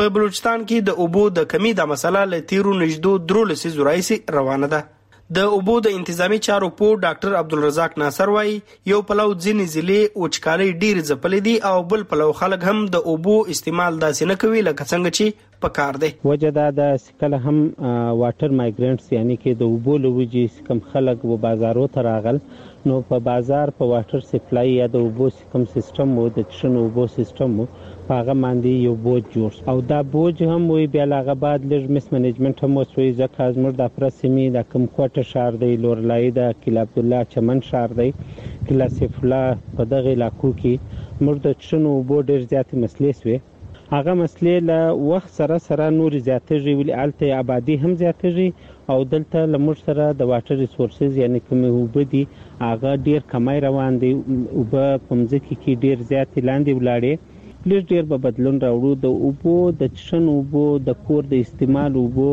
په بلوچستان کې د اوبو د کمی دا مسله له تیرو نږدو درو لسیزو راهیسې روانه ده د اوبو د انتظامی چارو پو ډاکټر عبدالرزاق ناصر وایي یو پلو ځینې ضلع وچکالۍ ډېرې ځپلې دي او بل پلو خلک هم د اوبو استعمال داسې نه کوي لکه څنګه چې پکار دی وجه دا ده کله هم واټر مایګرنټس یعنی که د اوبو له وجی سکم خلګ و بازارو ته راغل نو په بازار په واټر سپلای یا د اوبو سکم سیستم و د چښنو اوبو سیستم و په هغه ماندی یو بوج جوړ سو او دا بوج هم وی بیا له هغه بعد لږ مس منیجمنټ هم وسوی ځکه زموږ دا پره سیمی دا کم کوټه ښار دی لورلای ده قلعه عبدالله چمن ښار دی قلعه سیف الله په دغه علاقو کی موږ د چښنو اوبو ډیر زیاتی مسلی سوی. هغه مسلې له وخت سره سره نورې زیاتږي ولې هلته یې ابادي هم زیاتږي او دلته له موږ سره د واټر ریسورسز یعنې کومې اوبه دي هغه ډیر کمی روان دی اوبه په مځکې کې ډیر زیاتې لاندې ولاړې لږ ډیر به بدلون راوړو د اوبو د چښن اوبو د کور د استعمال اوبو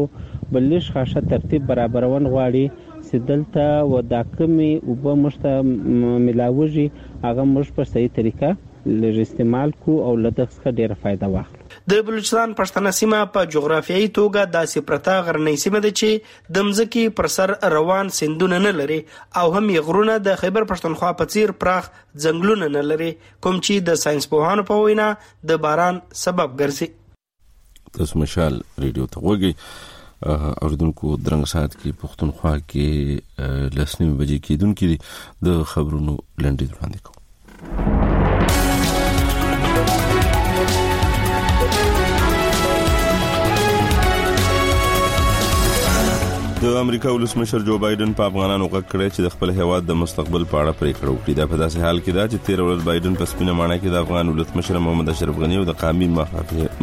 به لږ خاښه ترتیب برابرون غواړي چې دلته و دا کومې اوبه موږ ته ملاوږي هغه موږ په صحیح طریقه لږ استعمال کړو او له دغه څخه ډېره فایده واخلو. د بلوچستان پښتنه سیمه په جغرافیایي توګه داسې پرته غرنۍ سیمه ده چې د مځکې پر سر روان سیندونه نه لري او هم یې غرونه د خیبر پښتونخوا په څېر پراخ ځنګلونه نه لري کوم چې د ساینسپوهانو په وینا د باران سبب ګرځي. تاسو مشال ریډیو ته وګورئ اوریدونکو درنګ سات کې پښتونخوا کې لسنیمه بجې کېدونکې دي د خبرونو لنډې وړاندې کوم د امریکا ولسمشر جو بایدن په افغانانو غږ کړی چې د خپل هیواد د مستقبل په اړه پریکړه وکړي دا په داسې حال کې ده چې 13 ورځ بایدن په سپینه ماڼۍ کې د افغان ولسمشر محمد اشرف غنی او د قامي مخ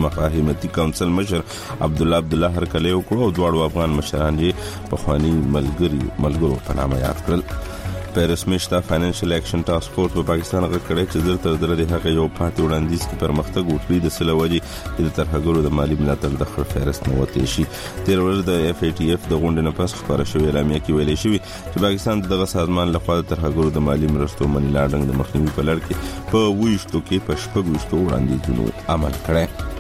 مفاهمتي کونسل مشر عبد الله عبد الله هر کله وکړو او دواړو افغان مشران یې په خواني ملګری ملګرو په نامه یاد کړل پیرس میشته فاینانشل اکشن ټاسک فورس په پاکستان غږ کړی چې زر تر زر د هغه یو پاتې وړاندیز کې پرمختګ وکړي د سله وجې چې د ترهګرو د مالی ملاتړ د خړ فهرست نه وتلی شي تیر ورځ د اف ای ټی اف د غونډې نه پس خبره شوې اعلامیه کې ویل شوی د پاکستان دغه سازمان لخوا د ترهګرو د مالی مرستو منی لاندنګ د مخنیوي په لړ کې په ویشتو کې په شپږ ویشتو وړاندیزونو عمل کړی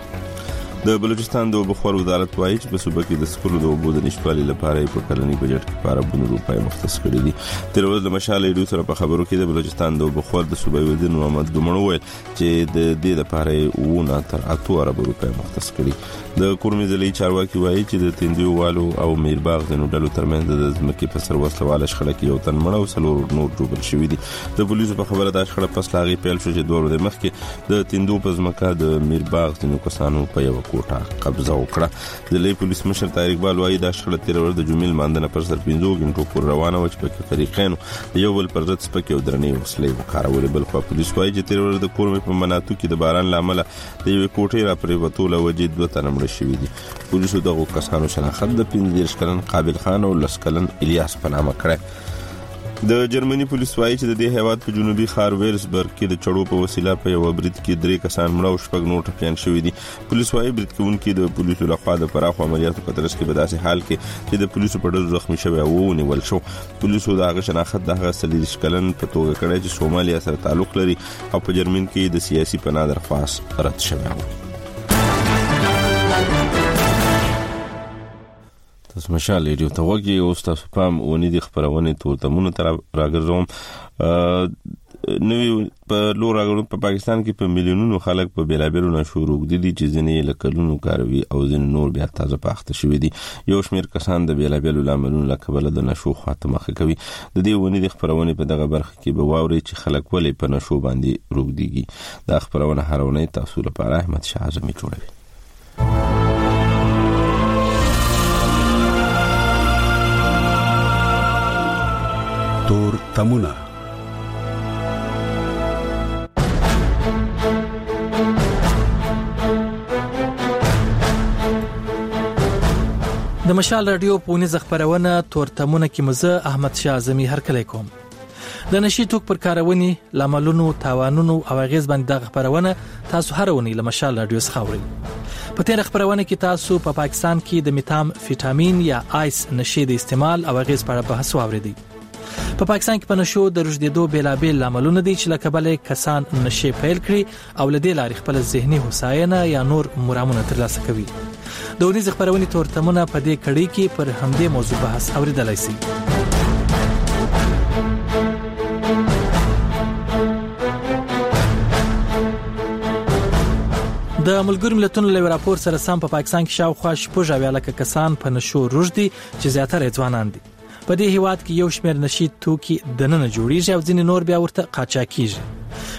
د بلوچستان د بخور وزارت وایي چې په صوبه کې د سکرو د اوبو د نشټوالي لپاره په کلنی بجټ کې په اربونو روپۍ مختص کړې دي تر ورځ د مشال ایډو سره په خبرو کې د بلوچستان د بخور د صوبې وزیر محمد دومړو ویل چې د دې لپاره وونه تر 8 ارب روپۍ مختص کړي د کورمې ضلعي چارواکي وایي چې د تندیو والو او میرباغ د نوډلو ترمنځ د ځمکې په سر وسلواله شخړه کې یو تن مړ او څلور نور ډوبل شوی دي د پولیسو په خبره دا شخړه پس لاغي پیل شو چې دوه ورځې مخکې د تندو په ځمکه د میرباغ د کسانو په یو کوټه قبضه وکړه د لوی پولیس مشر طارق بال وایي دا شخړه تیر ورځ د جمعې لمانځنه پر سر پنځو غنټو پورې روانه وه چې پکې فریقینو د یو بل پر ضد سپکې او درنې وسلې وکارولې بلخوا پولیس وایي چې تیر ورځ د کورمې په مناتو کې د باران له امله د یوې کوټې را پرېوتو له وجې دوه تنه مړه شوي دي پولیسو دغو کسانو شناخت د پنځه دېرش کلن قابل خان او لس کلن الیاس په نامه کړی د جرمني پولیس وایي چې د دې هیواد په جنوبي ښار ویلسبرګ کې د چړو په وسیله په یو برید کې درې کسان مړه او شپږ نور ټپیان شوي دي پولیس وايي برید کوونکي د پولیسو لخوا د پراخو عملیاتو په ترڅ کې په داسې حال کې چې د پولیسو په ډزو زخمی شوی وو ونیول شو پولیسو د هغه شناخت د هغه سړي شکلن په توګه کړی چې سومالیا سره تعلق لري او په جرمن کې د سیاسي پناه درخواست رد شوی و تاسو مشال ریډیو ته وګورئ او تاسو پام ونی د خبرونه تورتمونو تر راګرځوم نوې په لور راغلو په پاکستان کې په میلیونونو خلک په بیلابیلو نشو روغدي دي چې ځینې لکلونو کاروي او ځینې نور بیا تازه پاخته شوی دي یو شمیر کسان د بیلابیلو لاملونو لکبل د نشو خاطر مخ کوي د دې ونې د خبرونه په دغه برخه کې به واوري چې خلک ولې په نشو باندې روغديږي دا خبرونه هرونه تاسو لپاره احمد شاه اعظمي جوړوي تور تمونه د مشال رادیو پونیز خبرونه تورتمونه کې مزه احمد شاه زمي هر کله کوم د نشي توک پر کارونې لاملونو تاوانونو او غیز باندې دغه خبرونه تاسو هر ونی له مشال رادیو څخه اورئ په تیر خبرونه کې تاسو په پا پاکستان کې د میتام فیټامین یا آیس نشي د استعمال او غیز په اړه بحث واوریدي په پاکستان کې په نشو د رژدېدو بیلابل لاملونه دي چې لکه بلې کسان نشي پیل کړي او له دې لارې خپل ذهني هوساینه یا نور مرامونه ترلاسه کوي د ونیز خبرونې تورتمونه په دې کړۍ کې پر همدې موضوع بحث اوریدلای شي د ملګرو ملتونو له راپور سره سم په پاکستان کې شاوخوا شپږ اویا لک کسان په نشو روږدي چې زیاتره ځوانان دي په دې هیواد کې یو شمېر نشي توکي د ننه جوړیږي او ځینې نور بیا ورته قاچاقیږي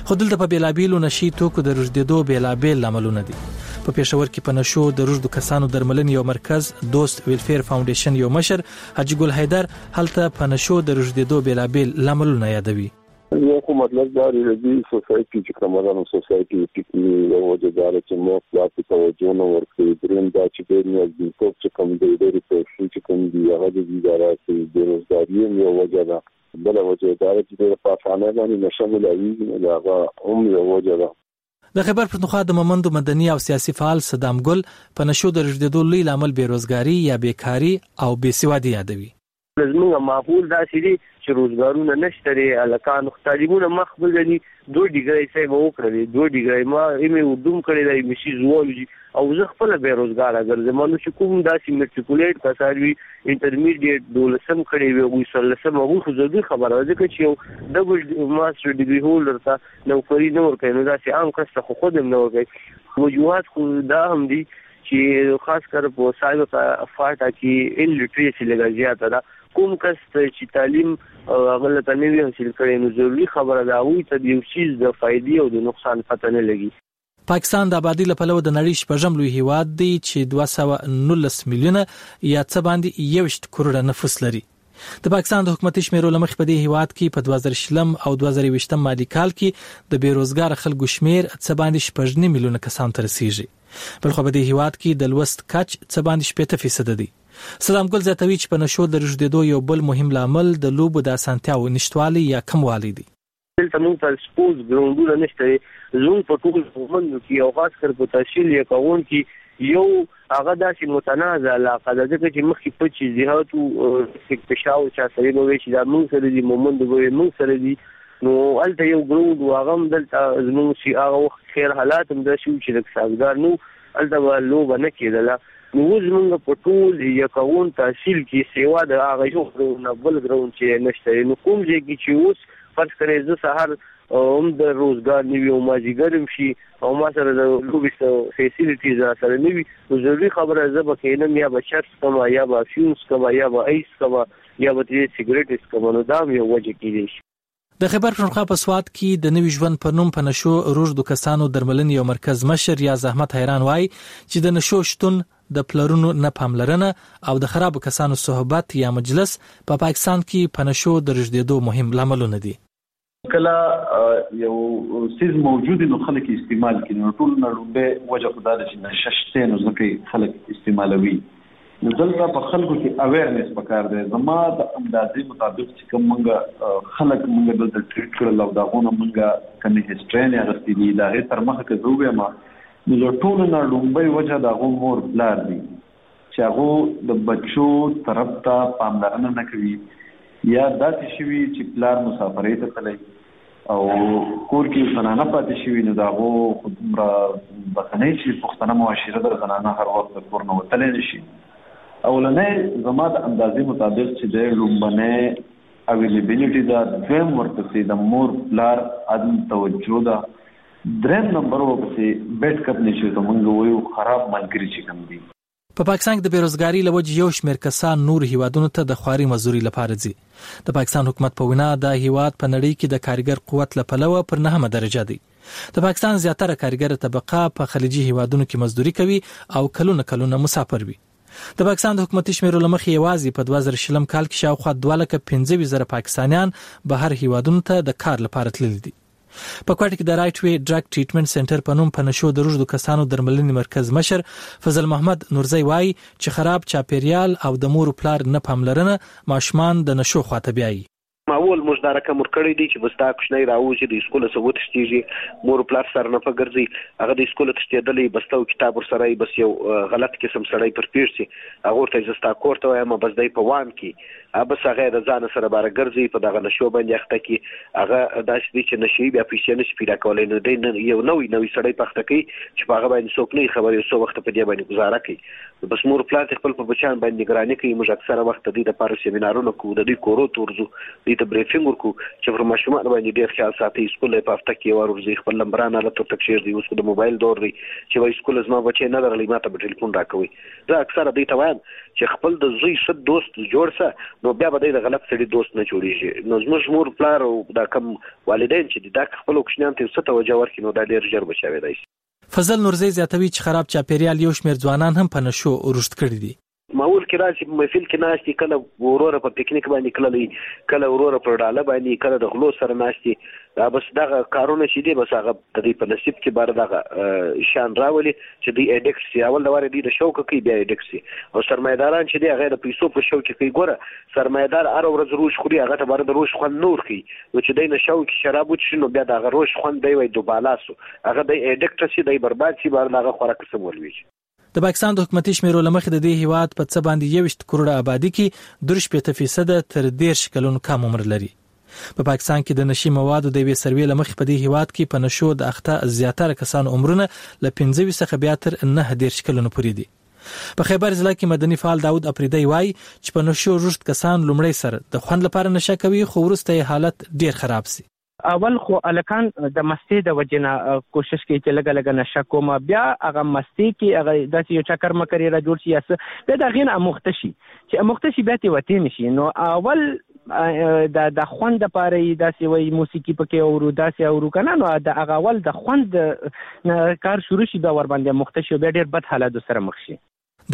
خو دلته په بیلابیلو نشي توکو د رژدېدو بیلابیل لاملونه دي په پیښور کې په نشو د رژدو کسانو درملنې یو مرکز دوست ویلفیر فاونډیشن یو مشر حاجی ګل حیدر هلته په نشو د رژدېدو بیلابیل لاملونه یادوي یو خو مطلب دا دی د دې سوسایټي چې کومه ده نو سوسایټي د ټیکي یو وجه دا ده چې موږ دا ته توجه نه ورکوي درېیم دا چې ډېر نیازبینتوب چې کوم دی ډېرې پیسې چې کوم دي هغه د دې دا راځي بېروزګاري هم یو وجه ده بله وجه دا ده چې ډېره په اسانۍ باندې نشه ملاویږي نو د هغه هم یو وجه ده د خېبر پښتونخوا د مومندو مدني او سیاسي فعال صدام ګل په نشو د رژدېدو لوی لامل بې روزګاري یا بې کاري او بې سوادي یادوي. زمونږ ماحول داسې دي چې روزګارونه نشته دي، هلکان خو تعلیمونه مخ نه ځي، دوه ډیګرۍ څه مو وکړه دي، دوه ډیګرۍ ما ایم اې اردو هم کړې ده، ایم اې سي زوالوجي او زه خپله بې روزګاره ګرځم، نو چې کوم داسې مټریکولیټ کسان وي، انټرمیډیټ دوولسم کړی وي، هغوی څوارلسم هغوی خو ضروري خبره ده ځکه چې یو ډبل ماسټر ډیګري هولډر ته. نوکري نه ورکوي نو داسې عام کس ته خو خود هم نه ورکوي وجوهات خو دا هم دي چې خاص کر په سابقه فاټا کې ان لټریسي لږه زیاته ده کوم کس ته چې تعلیم هغه له تنوي حاصل کړي نو ضروري خبره ده هغوی ته د یو څیز د فائدې او د نقصان پته نه لګي. پاکستان د ابادۍ له پلوه د نړۍ شپږم لوی هېواد دی چې دوه سوه نولس میلیونه یا څه باندې یوویشت کروړه نفوس لري. د پاکستان د حکومتي شمېرو له مخې په دې هېواد کې په دوه زره شلم او دوه زره یوویشتم مالي کال کې د بې روزګاره خلکو شمېر څه باندې شپږ نیم میلیونه کسانو ته رسېږي. بلخوا په دې هېواد کې د لوست کچ څه باندې شپېته فیصده دی. صدام ګل زیاتوي چې په نشو د رژدېدو یو بل مهم لامل د لوبو د اسانتیاوو نشتوالی یا کموالی دی. دلته موږ ته سپورټس ګراونډونه نشته دی زموږ په ټولو هومندو کی او خاص کر په تحصیل یکاون کی یو هغه داسی متنازع علاقه ده ځکه چی مخکی پچی زیات وو لسک پشاور چاسری به وی چی دا موږ سره دی مومندو به وی موږ سره دی نو هلته یو ګراونډ وو هغه هم دلته زموږ سی هغه وخت خیر حالات هم داسی وو چی لږ سازګار نه وو هلته به لوبه نه کېدله نو اوس زمونږ په ټول یکاون تحصیل کې سېوا د هغه یو ګراونډ نه بل ګراونډ چې نشته دی نو کوم ځای کې چې اوس فرض کړئ زه سهار هم د روزګار نه وي او مازیګر هم شي او ما سره د لوبې څه فیسیلیټیز را سره نه وي نو ضروري خبره زه به کېنم یا به چرس څکم یا به افیون څکم یا به ای څکم یا به ترې سګرټ څکم نو دا هم یو وجه کېدای شي. د خېبر پښتونخوا په سوات کې د نوي ژوند په نوم په نشو روږدو کسانو درملنې یو مرکز مشر ریاض احمد حیران وايي چې د نشو شتون، د پلرونو نه پاملرنه او د خرابو کسانو صحبت یا مجلس په پاکستان کې په نشو د روږدېدو مهم لاملونه دي. کله یو څیز موجود وي نو خلک یې استعمال کوي، نو له ټولو نه ړومبی وجه خو دا ده چې نشه شته نو ځکه یې خلک استعمالوي. نو دلته په خلکو کې اویرنس پکار دی زما د اندازې مطابق چې کوم موږ خلک موږ دلته ټریټ کړل او دا غونه موږ کمی هیسترین اغستی دي دا غي تر مخه کې زوبه ما نو د ټولو نه لومبۍ وجه دا غو مور بلار دي چې هغه د بچو طرف ته پاملرنه نه کوي یا داسې شوي چې بلار مسافرې ته تللی او کور کې زنانه پاتې شوي نو د هغو خو دومره بخنۍ چې پښتنه معاشره ده زنانه هر وخت د کور نه وتلی نه شي اولنی زما د اندازې مطابق چې د لومبنی اویلیبیلیټي ده دویم ورپسې د مور پلار عدم توجه ده دریم نمبر ورپسې بیټ کپ نشي ته مونږ وایو خراب ملګري چې کوم دي په پاکستان کې د بې روزګاري له وجې یو شمېر کسان نورو هېوادونو ته د خواري مزدوري لپاره ځي. د پاکستان حکومت په وینا دا هېواد په نړۍ کې د کارګر قوت له پلوه پر نهمه درجه دی. د پاکستان زیاتره کارګره طبقه په خلیجي هېوادونو کې مزدوري کوي او کلونه کلونه مساپر وي. د پاکستان د حکومتي شمېرو له مخې یوازې په دوه زره شلم کال کې شاوخوا دوه لکه پنځه ویشت زره پاکستانیان بهر هېوادونو ته د کار لپاره تللي دي. په کوټه کې د رایټ وې ډرګ ټریټمنټ سنټر په نوم په نشو د روږدو کسانو درملنې مرکز مشر فضل محمد نورزی وایي چې خراب چاپیریال او د مور و پلار نه پاملرنه ماشومان د نشو خواته بیایي. ما وویل موږ دا رقم ورکړی دی چې بس دا کوچنی راووځي د اسکوله څخه وتښتیږي مور و پلار سره نه په ګرځي هغه د اسکوله تښتیدلی بسته او کتاب ورسره وي بس یو غلط قسم سړی پر پیښ شي هغه ورته زه ستا کور ته وایم بس دی په وان کې بس هغه د ځانه سره باره ګرځي په دغه نشو باندې اخته کی هغه داسې دی چې نشي بیا پیسې نشي پیدا کولای نو دی یو نوې نوې سړی پخته کوي چې په هغه باندې څوک نه خبرې څو وخت په دې باندې گزاره کوي بس مور پلان خپل په بچان باندې نگراني کوي موږ اکثره وخت د دې لپاره سیمینارونه کوو د دې کورو تورځو دې ته بریفینګ ورکو چې پر ماشومان باندې ډیر خیال ساتي سکول په هفته کې ور ورځي خپل لمبران له تر تکشیر دی اوس د موبایل دور دی چې وای سکول زما بچي نه درلې ماته په ټلیفون راکوي زه اکثره دوی ته وایم چې خپل د زوی ښه دوست جوړ سه نو بیا به دی د غلط سړي دوست نه جوړیږي نو زموږ مور پلار او دا کم والدین چې دي دا که خپلو کوچنیانو ته یو څه توجه ورکړي نو دا ډیر ژر به چاویدای شي. فضل نورزی زیاتوي چې خراب چاپیریال یو شمیر ځوانان هم په نشو روږد کړي دي. ماحول کې راشي په محفل کې ناست دي کله وروره په پکنیک باندې تللی کله وروره پر ډاله باندې کله د غلو سره ناست دي دا بس دغه کارونه چې دي بس هغه د دوی په نصیب کې بار دغه شان راولي. چې دوی اډکټ شي اول د واره دوی د شوق کوي بیا اډکټ شي او سرمایه داران چې دی هغه د پیسو په شوق کې کوي ګوره سرمایه دار هر ورځ روش خوري هغه ته بار د روش خوند نور کوي نو چې دی نه شوق کې شراب وڅښي نو بیا د هغه روش خوند دی وای دوبالا سو هغه دی اډکټ شي دی برباد شي بار د هغه خوراک سم ولويږي. د پاکستان د حکومتي شمېرو له مخې د دې هېواد په څه باندې یوویشت کروړه ابادي کې دروشپېته فیصده تر دېرش کلن کم عمر لري. په پاکستان کې د نشي موادو د یوې سروې له مخې په دې هېواد کې په نشو د اخته زیاتره کسانو عمرونه له پنځه ویشت څخه بیا تر نهه دېرش کلونو پورې دي. په خیبر ضلع کې مدني فعال داود اپریدی وايي چې په نشو روږد کسان لومړی سر د خوند لپاره نشه کوي خو وروسته یې حالت ډېر خراب شي. اول خو هلکان د مستې د وجې نه کوشش کوي چې لږه لږه نشه کوم بیا هغه مستې کې هغه داسې یو چکر مکر یې را جوړ شي یا څه بیا د هغې نه اموخته شي چې اموخته شي بیا ترې وتې نه شي نو اول د د خوند لپاره یې داسې وایي موسیقي پکې اورو داسې اورو که نه نو د هغه اول د خوند کار شروع شي بیا ورباندې مخته شي بیا ډېر بد حالاتو سره مخ شي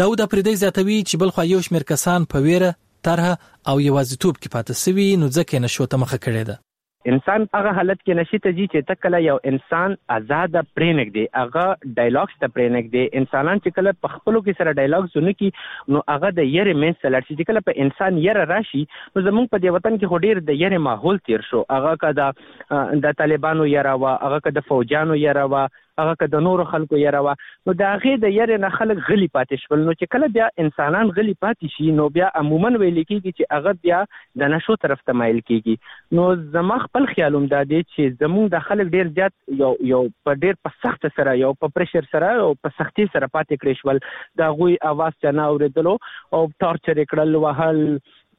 داود اپریدی زیاتوي چې بلخوا یو شمېر کسان په وېره، طرح او یوازیتوب کې پاتې شوي نو ځکه یې نشو ته مخه کړې ده. انسان په هغه حالت کې نشي ته ځي چې ته کله یو انسان ازاد پرېنږدې هغه ډایلاګس ته پرېنږدې انسانان چې کله په خپلو کې سره ډایلاګس ونه کړي نو هغه د یرې منځ ته لاړ شي چې کله په انسان یره راشي نو زمونږ په دې وطن کې خو ډېر د یرې ماحول تیر شو هغه که د د طالبانو یره وه هغه که د فوجانو یره وه هغه که د نورو خلکو یره وه نو د هغې د یرې نه خلک غلي پاتې شول نو چې کله بیا انسانان غلي پاتې شي نو بیا عموما ویل کېږي چې هغه بیا د نشو طرف ته مایل کېږي نو زما خپل خیال هم دا دی چې زمونږ د خلک ډیر زیات یو یو په ډیر په سخت سره یو په پریشر سره او په سختي سره پاتې کړی شول د هغوی اواز چا نه اورېدلو او ټارچر یې کړل وهل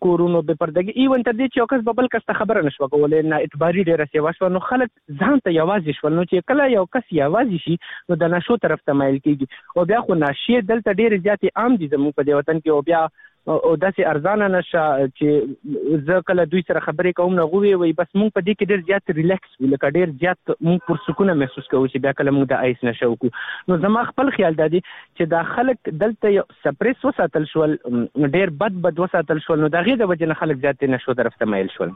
کورونو به پردګي ایون تر دې چې یو کس به بل کس ته خبره نشو کولای نه اعتباري ډیره سیوا شو نو خلک ځان ته یوازې شول نو چې کله یو کس یوازې شي نو د نشو طرف ته مایل کیږي او بیا خو نشې دلته ډیره زیاتې عام دي زموږ په دې وطن کې او بیا او داسې ارزانه نشه چې زه کله دوی سره خبرې کوم نه غوي وي بس مونږ په دې کې ډېر زیات ریلیکس وي لکه ډېر زیات مونږ پر سکونه محسوس کوو چې بیا کله مونږ د آیس نشه وکړو نو زما خپل خیال دا دی چې دا خلک دلته سپریس وساتل شول ډیر بد بد وساتل شول نو د هغې د وجې نه خلک زیات دې نشو طرف ته مایل شول.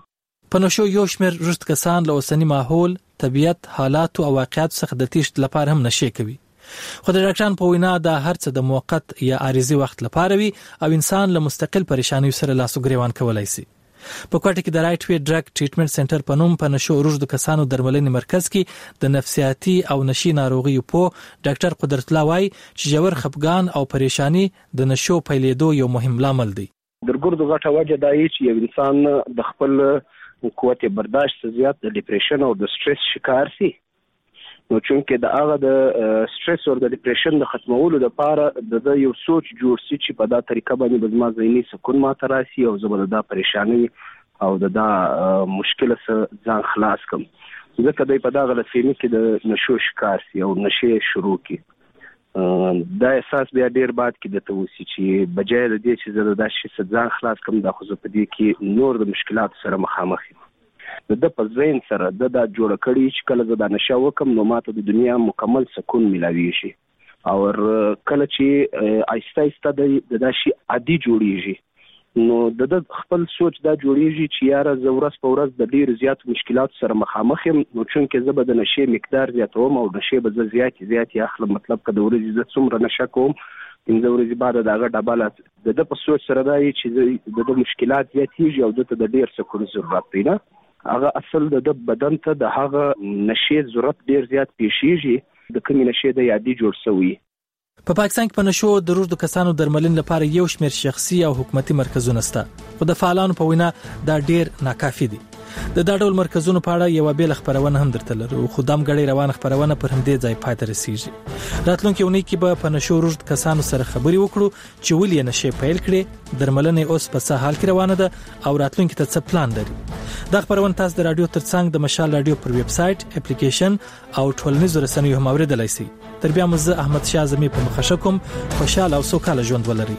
په نشو یو شمیر ږشت کسان له اوسني ماحول، طبیعت، حالاتو او واقعاتو څخه د تیښت لپاره هم نشې کوي خو د ډاکټرانو په وینا دا هر څه د موقت یا عارضي وخت لپاره وي او انسان له مستقل پریشانیو سره لاس و ګریوان کولای شي. په کوټه کې د رایټ وی ډرګ ټریټمنټ سنټر په نوم په نشو روږدو کسانو درملنې مرکز کې د نفسیاتي او نشي ناروغیو پوه ډاکټر قدرت الله وایي چې ژور خپګان او پریشاني د نشو پیلېدو یو مهم لامل دی. درګردو غټه وجه دا یي چې یو انسان د خپل قوت برداشت څخه زیات د ډیپریشن او د سټریس شکار سي نو چونکه د هغه د سټرس او د ډیپریشن د ختمولو لپاره د د یو سوچ جوړ سي چې په دا طریقه باندې به زما ذهني سکون ماته راسي او زه به دا پریشاني او د دا مشکل سره ځان خلاص کم ځکه دوی په دا غل فهمي کې د نشو شکار سي او نشه شروع کی دا احساس بیا ډیر باد کې د توسی چې بجای د دې چې زه د داسې څه ځان خلاص کوم د خو په دې کې نور د مشکلات سره مخامخ یم د ده په ذهن سره ده دا جوړه کړي چې کله زه دا نشه وکم نو ماته د دنیا مکمل سکون ملاویږي اور کله چې آیسته آیسته د دا شي عادي جوړیږي نو د د خپل سوچ دا جوړیږي چې یاره زه ورځ په ورځ د ډیر زیات مشکلات سره مخامخ یم نو چونکه زه به د نشې مقدار زیاتوم او نشې به زه زیات زیات اخلم مطلب که د ورځې زه څومره نشه کوم پنځه ورځې بعد دغه ډبله د ده په سوچ سره دا یی چی د ده مشکلات زیاتیږي او ده ته د ډیر سکون ضرورت دی نه هغه اصل د ده بدن ته د هغه نشې ضرورت ډیر زیات پیښیږي د کومې نشې دی عادي جوړ شوی. په پاکستان کې په نشو دروردو کسانو درملنې لپاره یو شمېر شخصي او حکومتي مرکزونه شته، خو د فعالانو په وینا دا ډېر ناکافي دي. د دا ډول مرکزونو په اړه یوه بېله خپرونه هم درته لرو، خو دم ګړۍ روانه خپرونه پر همدې ځای پای ته رسېږي. راتلونکې اونۍ کې به په نشو رورد کسانو سره خبرې وکړو چې ولې یې نشې پیل کړې درملنه اوس په څه حال کې روانه ده او راتلونکي ته څه پلان لري دا خبرونه تاسو د رادیو ترڅنګ د مشال رادیو پر ویب سټ اپلیکیشن او ټولنیزو رسنیو هم اوریدلای شئ تر بیا مزه احمد شاه زمي په مخه کوم خوشاله او سوکاله ژوند ولرئ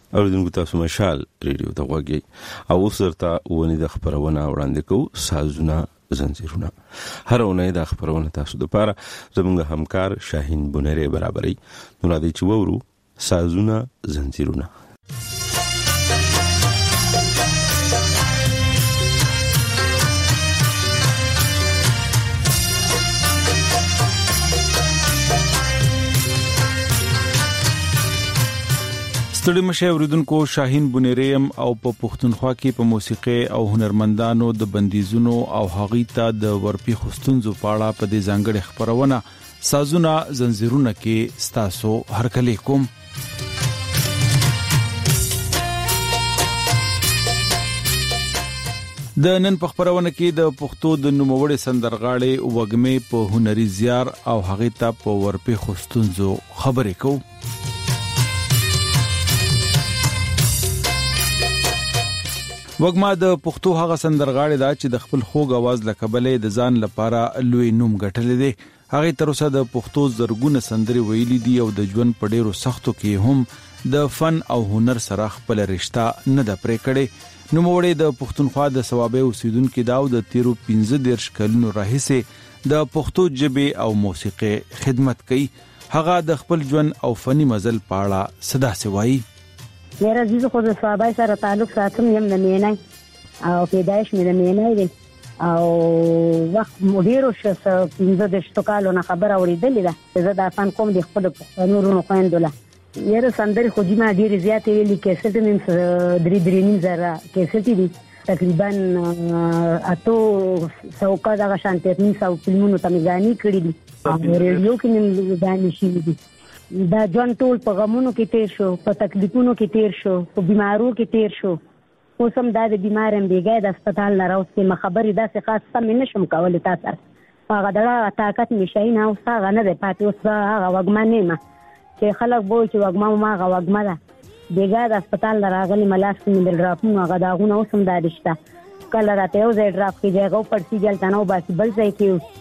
اوریدونکو تاسو مشال ریډیو ته غوږی او اوس درته ونی د خبرونه وړاندې کو سازونه زنجیرونه هر اونۍ د خبرونه تاسو د پاره زموږ همکار شاهین بنری برابرۍ نو را دي چې وورو سازونه زنجیرونه ستړي مشه اوریدونکو شاهین بنیریم او په پښتونخوا کې په موسیقي او هنرمندانو د بندیزونو او هغوی ته د ورپی خستونزو پاړه په دې ځانګړې خبرونه سازونه زنجیرونه کې ستاسو هرکلی کوم د نن په خبرونه کې د پښتو د نوموړي سندرغاړي وګمه په هنري زیار او هغه ته په ورپی خستونزو خبرې کوو وګما د پښتو هغه سندرغاړي دا چې د خپل خوږ आवाज لکبلې د ځان لپاره لوی نوم ګټلې دي هغه تر اوسه د پښتو زرګونه سندري ویلي دي او د ژوند په ډیرو سختو کې هم د فن او هنر سره خپل رشتہ نه ده پرې کړې نو موړې د پښتونخوا د ثوابه اوسیدونکو داو د تیرو 15 کلونو راهیسه د پښتو جبه او موسیقي خدمت کوي هغه د خپل ژوند او فني مزل په اړه څه داسې وايي. میرا زی زه خو د سوابای سره تعلق ساتم یم د مینای او پیدایش مې د مینای دی او وخت مو ډیرو شه څه پنځه دېرشو کالو نه خبره اورېدلې ده چې زه دا فن کوم د خپلو پښتنو وروڼو خویندو له یاره سندرې خو دي ما ډېرې زیاتې ویلي کیسټ مې هم درې درې نیم زره کیسټې دي تقریبا اتو سوکه دغه شان په نیم سو فلمونو ته مې ځاني کړې دي او ریډیو کې مې ځاني شي دي دا ژوند ټول په غمونو کې تیر شو په تکلیفونو کې تیر شو په بیمارو کې تیر شو اوس هم دا دی بیمار یم بیګای د هسپتال نه راوستی مه خبری داسی خاص سمی نه شم کولی تا سره په هغه دړه هغه طاقت می شاین اوس هغه نه دی پاتی اوس به هغه وږمه نه یم چی خلک به وای چی وږمه مو هغه وږمه ده بیګا د هسپتال نه راغلی مه لاس کی می د ډراپونو هغه داغونه اوس هم دا دی شته کله راته یو ځای ډراپ کیږی هغه وپړسیږی هلته نه وباسی بل ځای کی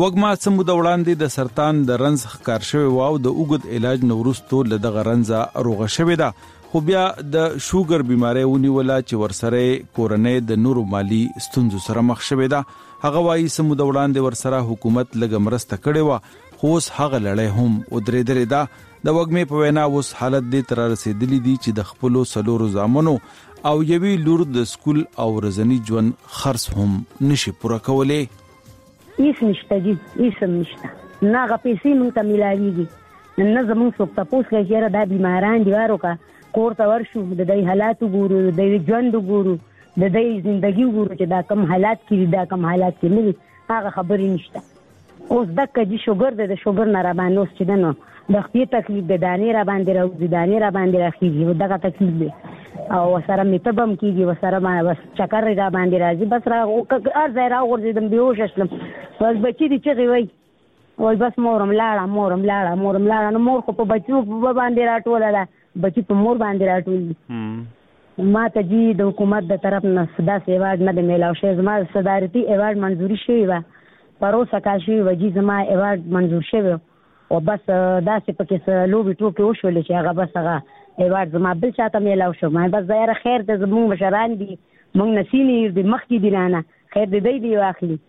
وګما څه موده وړاندې د سرطان د رنځ ښکار شوی و او د اوګد علاج نورستو له دغه رنځه روغه شوې ده خو بیا د شوګر بيمارۍ ونیوله چې ورسره کورنۍ د نورو مالی ستونزو سره مخ شوې ده هغه وایي سم د وړاندې ورسره حکومت لګمرسته کړي و خو اوس هغه لړۍ هم ودرېدلې ده د وګمې په وینا اوس حالت دې تر رسیدلې دي چې د خپل سلورو ځامنو او یوې لور د سکول او ورځني ژوند خرڅ هم نشي پوره کولی. هیڅ نشته جی هیڅ هم نشته نه هغه پیسې مونږ ته ملاویږي نه زمونږ څوک تپوس کوي چې یاره دا بیماران دي وارو کا کور ته ورشو د دوی حالات وګورو د دوی ژوند وګورو د دوی زندګي وګورو چې دا کم حالات کې دي دا کم حالات کې نه دي هغه خبرې نشته اوس دک جی شوګر دی د شوګر نه را باندې اوس چې ده نو د خپې تکلیف دی دانې را باندې راوځي دانې را باندې راخیږي دغه تکلیف دی او وسره مې تبه هم کېږي وسره ما بس چکر را باندې راځي بس را هر ځای راوغورځېدم بېهوشه شلم بس بچي دي چغې وایي وایي بس مورم لاړه مورم لاړه مورم لاړه نو مور خو په بچو باندې راټوله ده بچی په مور باندی راټول دی ماته جی د حکومت د طرف نه څه داسی ایوارډ نه دی میلاو شوی زما صدارتی ایوارډ منظوری شوی وه پروسه کال شوی وه جی زما ایوارډ منظور شوی و بس داسی پکی څه لوبی ټوکی وشولی چی هغه بس هغه ایوارډ زما بل چاته میلاو شو ما بس یاره خیر دی زمونږ مشران دی مونږ نه سینیر دی مخکی دی رانه خیر دی دی دی واخلی.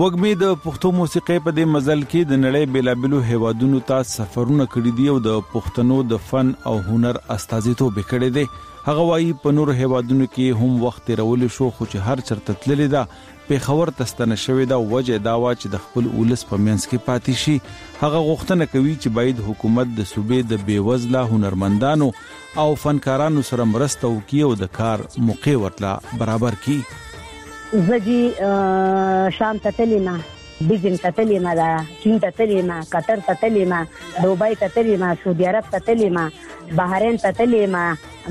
وګمې د پښتو موسیقۍ په دې مزل کې د نړۍ بیلابلو هیوادونو ته سفرونه کړی دی او د پښتنو د فن او هنر استازیتوب کړی دی هغه وایي په نورو هیوادونو کې هم وخت تیرول شو خو چې هر چرته تللی دا پېښور ته ستنه شوې ده، وجه یې دا وه چې د خپل ولس په منځ کې پاتې شي. هغه غوښتنه کوي چې باید حکومت د صوبې د بې وزله هنرمندانو او فنکارانو سره مرسته وکړي او د کار موقع ورته برابر کړي. زه جی شام ته تللی ما بیجنګ ته تللی ما دا چین ته تللی ما قطر ته تللی ما دوبای ته تللی ما سعودي عرب ته تللی ما بحرین ته تللی ما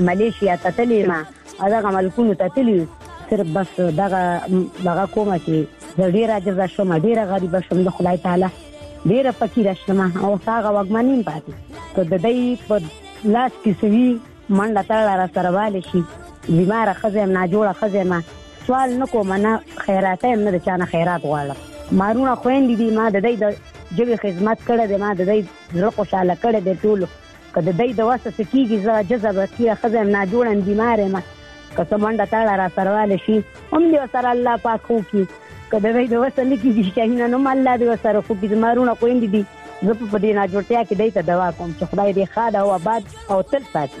ملیشیا ته تللی ما دغه ملکونو ته تللی صرف بس دغه دغه کومه چې د ډیر عجز شوم ډیر غریب شوم د خدای تعالی ډیر فقیر شوم او هغه وګمنین پاتې ته د دې په لاس کې سوي منډه تړل را سره والي شي بیمار خزه نه جوړه خزه ما سوال نکوم نه خیرات هم نه چانه خیرات غواړم مارونه خويندې دي ما د دې د جوی خدمت کړې ده ما د دې زړه خوشاله کړې ده ټول که د دای د واسه څه کیږي زه عجزه بکیه خزه یم ناجوړ یم بیمار یم که څه منډه تاړه را سرواله شي هم دې ورسره الله پاک خو کړي که د دای د واسه نه کیږي شاهینه نو الله دې ورسره خو کړي زما رونه خویندې دي زه په دې ناجوړتیا کې دای ته دوا کوم چې خدای دې ښاد او آباد او تل ساتي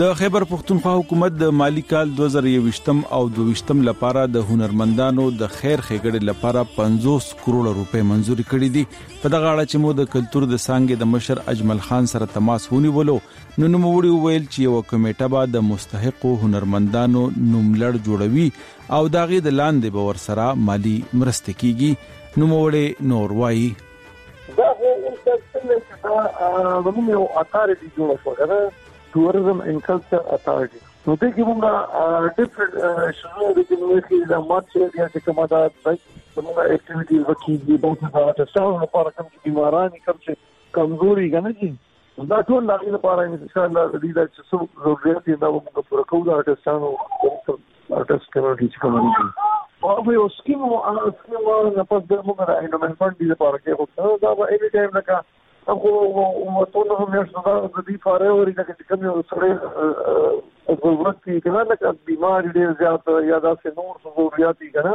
د خیبر پښتونخوا حکومت د مالی کال 2023م او 22م لپاره د هنرمندانو د خیر خېګړې لپاره 50 کروڑ روپۍ منزوري کړې دي په دغه اړه چې مو د کلچر د سانګې د مشر اجمل خان سره تماس ونیولو نو نو وړي ویل چې یو کمیټه به د مستحقو هنرمندانو نوملړ جوړوي او داغه د لاندې به ورسره مالی مرسته کیږي نو وړي نور وایي دا خو اوس څنګه چې دا زموږ یو اتارټي جوړ شو کنه ټوریزم ان کلچر اتارټي نو دې کې موږ ډیفرنٹ شنو د جنوي کې د مارچ ایریا چې کومه ده زموږ اکټیویټیز وکړي د بوت دا چې څنګه لپاره کوم چې بیماران کوم چې کمزوري غني نو دا ټول د هغې لپاره انشاءالله ردي ده چې څه ضرورت یې دا به موږ پوره کوو د ارټسټانو ارټسټ کمیونټي چې کومه دي او هغه یو سکیم او هغه سکیم واره نه پس د موږ د انډومنټ فنډ دي لپاره کې خو دا به اني ټایم لکه خو وطن هم یې څه د دې فارې وري لکه چې کوم یو سره ضرورت کې کنه لکه بیمار ډیر زیات یا داسې نور ضرورت کې کنه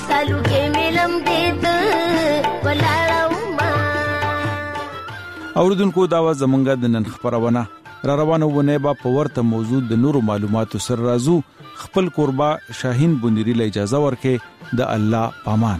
اوردونکو دا و زمونږ د نن خبرونه را روانه ونه با په ورته موضوع د نورو معلوماتو سر رازو خپل قربا شاهین بنيري له اجازه ورکه د الله پامان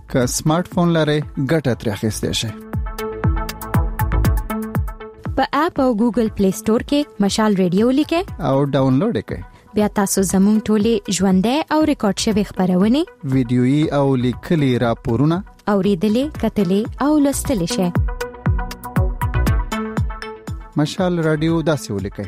که سمارټ فون لرئ ګټه ترې اخیستئ شئ په اپ او ګوګل پلی ستور کې مشال ریډیو لیکه او ډاونلوډ یې کړئ بیا تاسو زموږ ټولې ژوندې او ریکارډ شوی خبرونه ویډیويي او لیکلي راپورونه او ریډلې کتلې او لوستلې شئ مشال رادیو داسې ولیکئ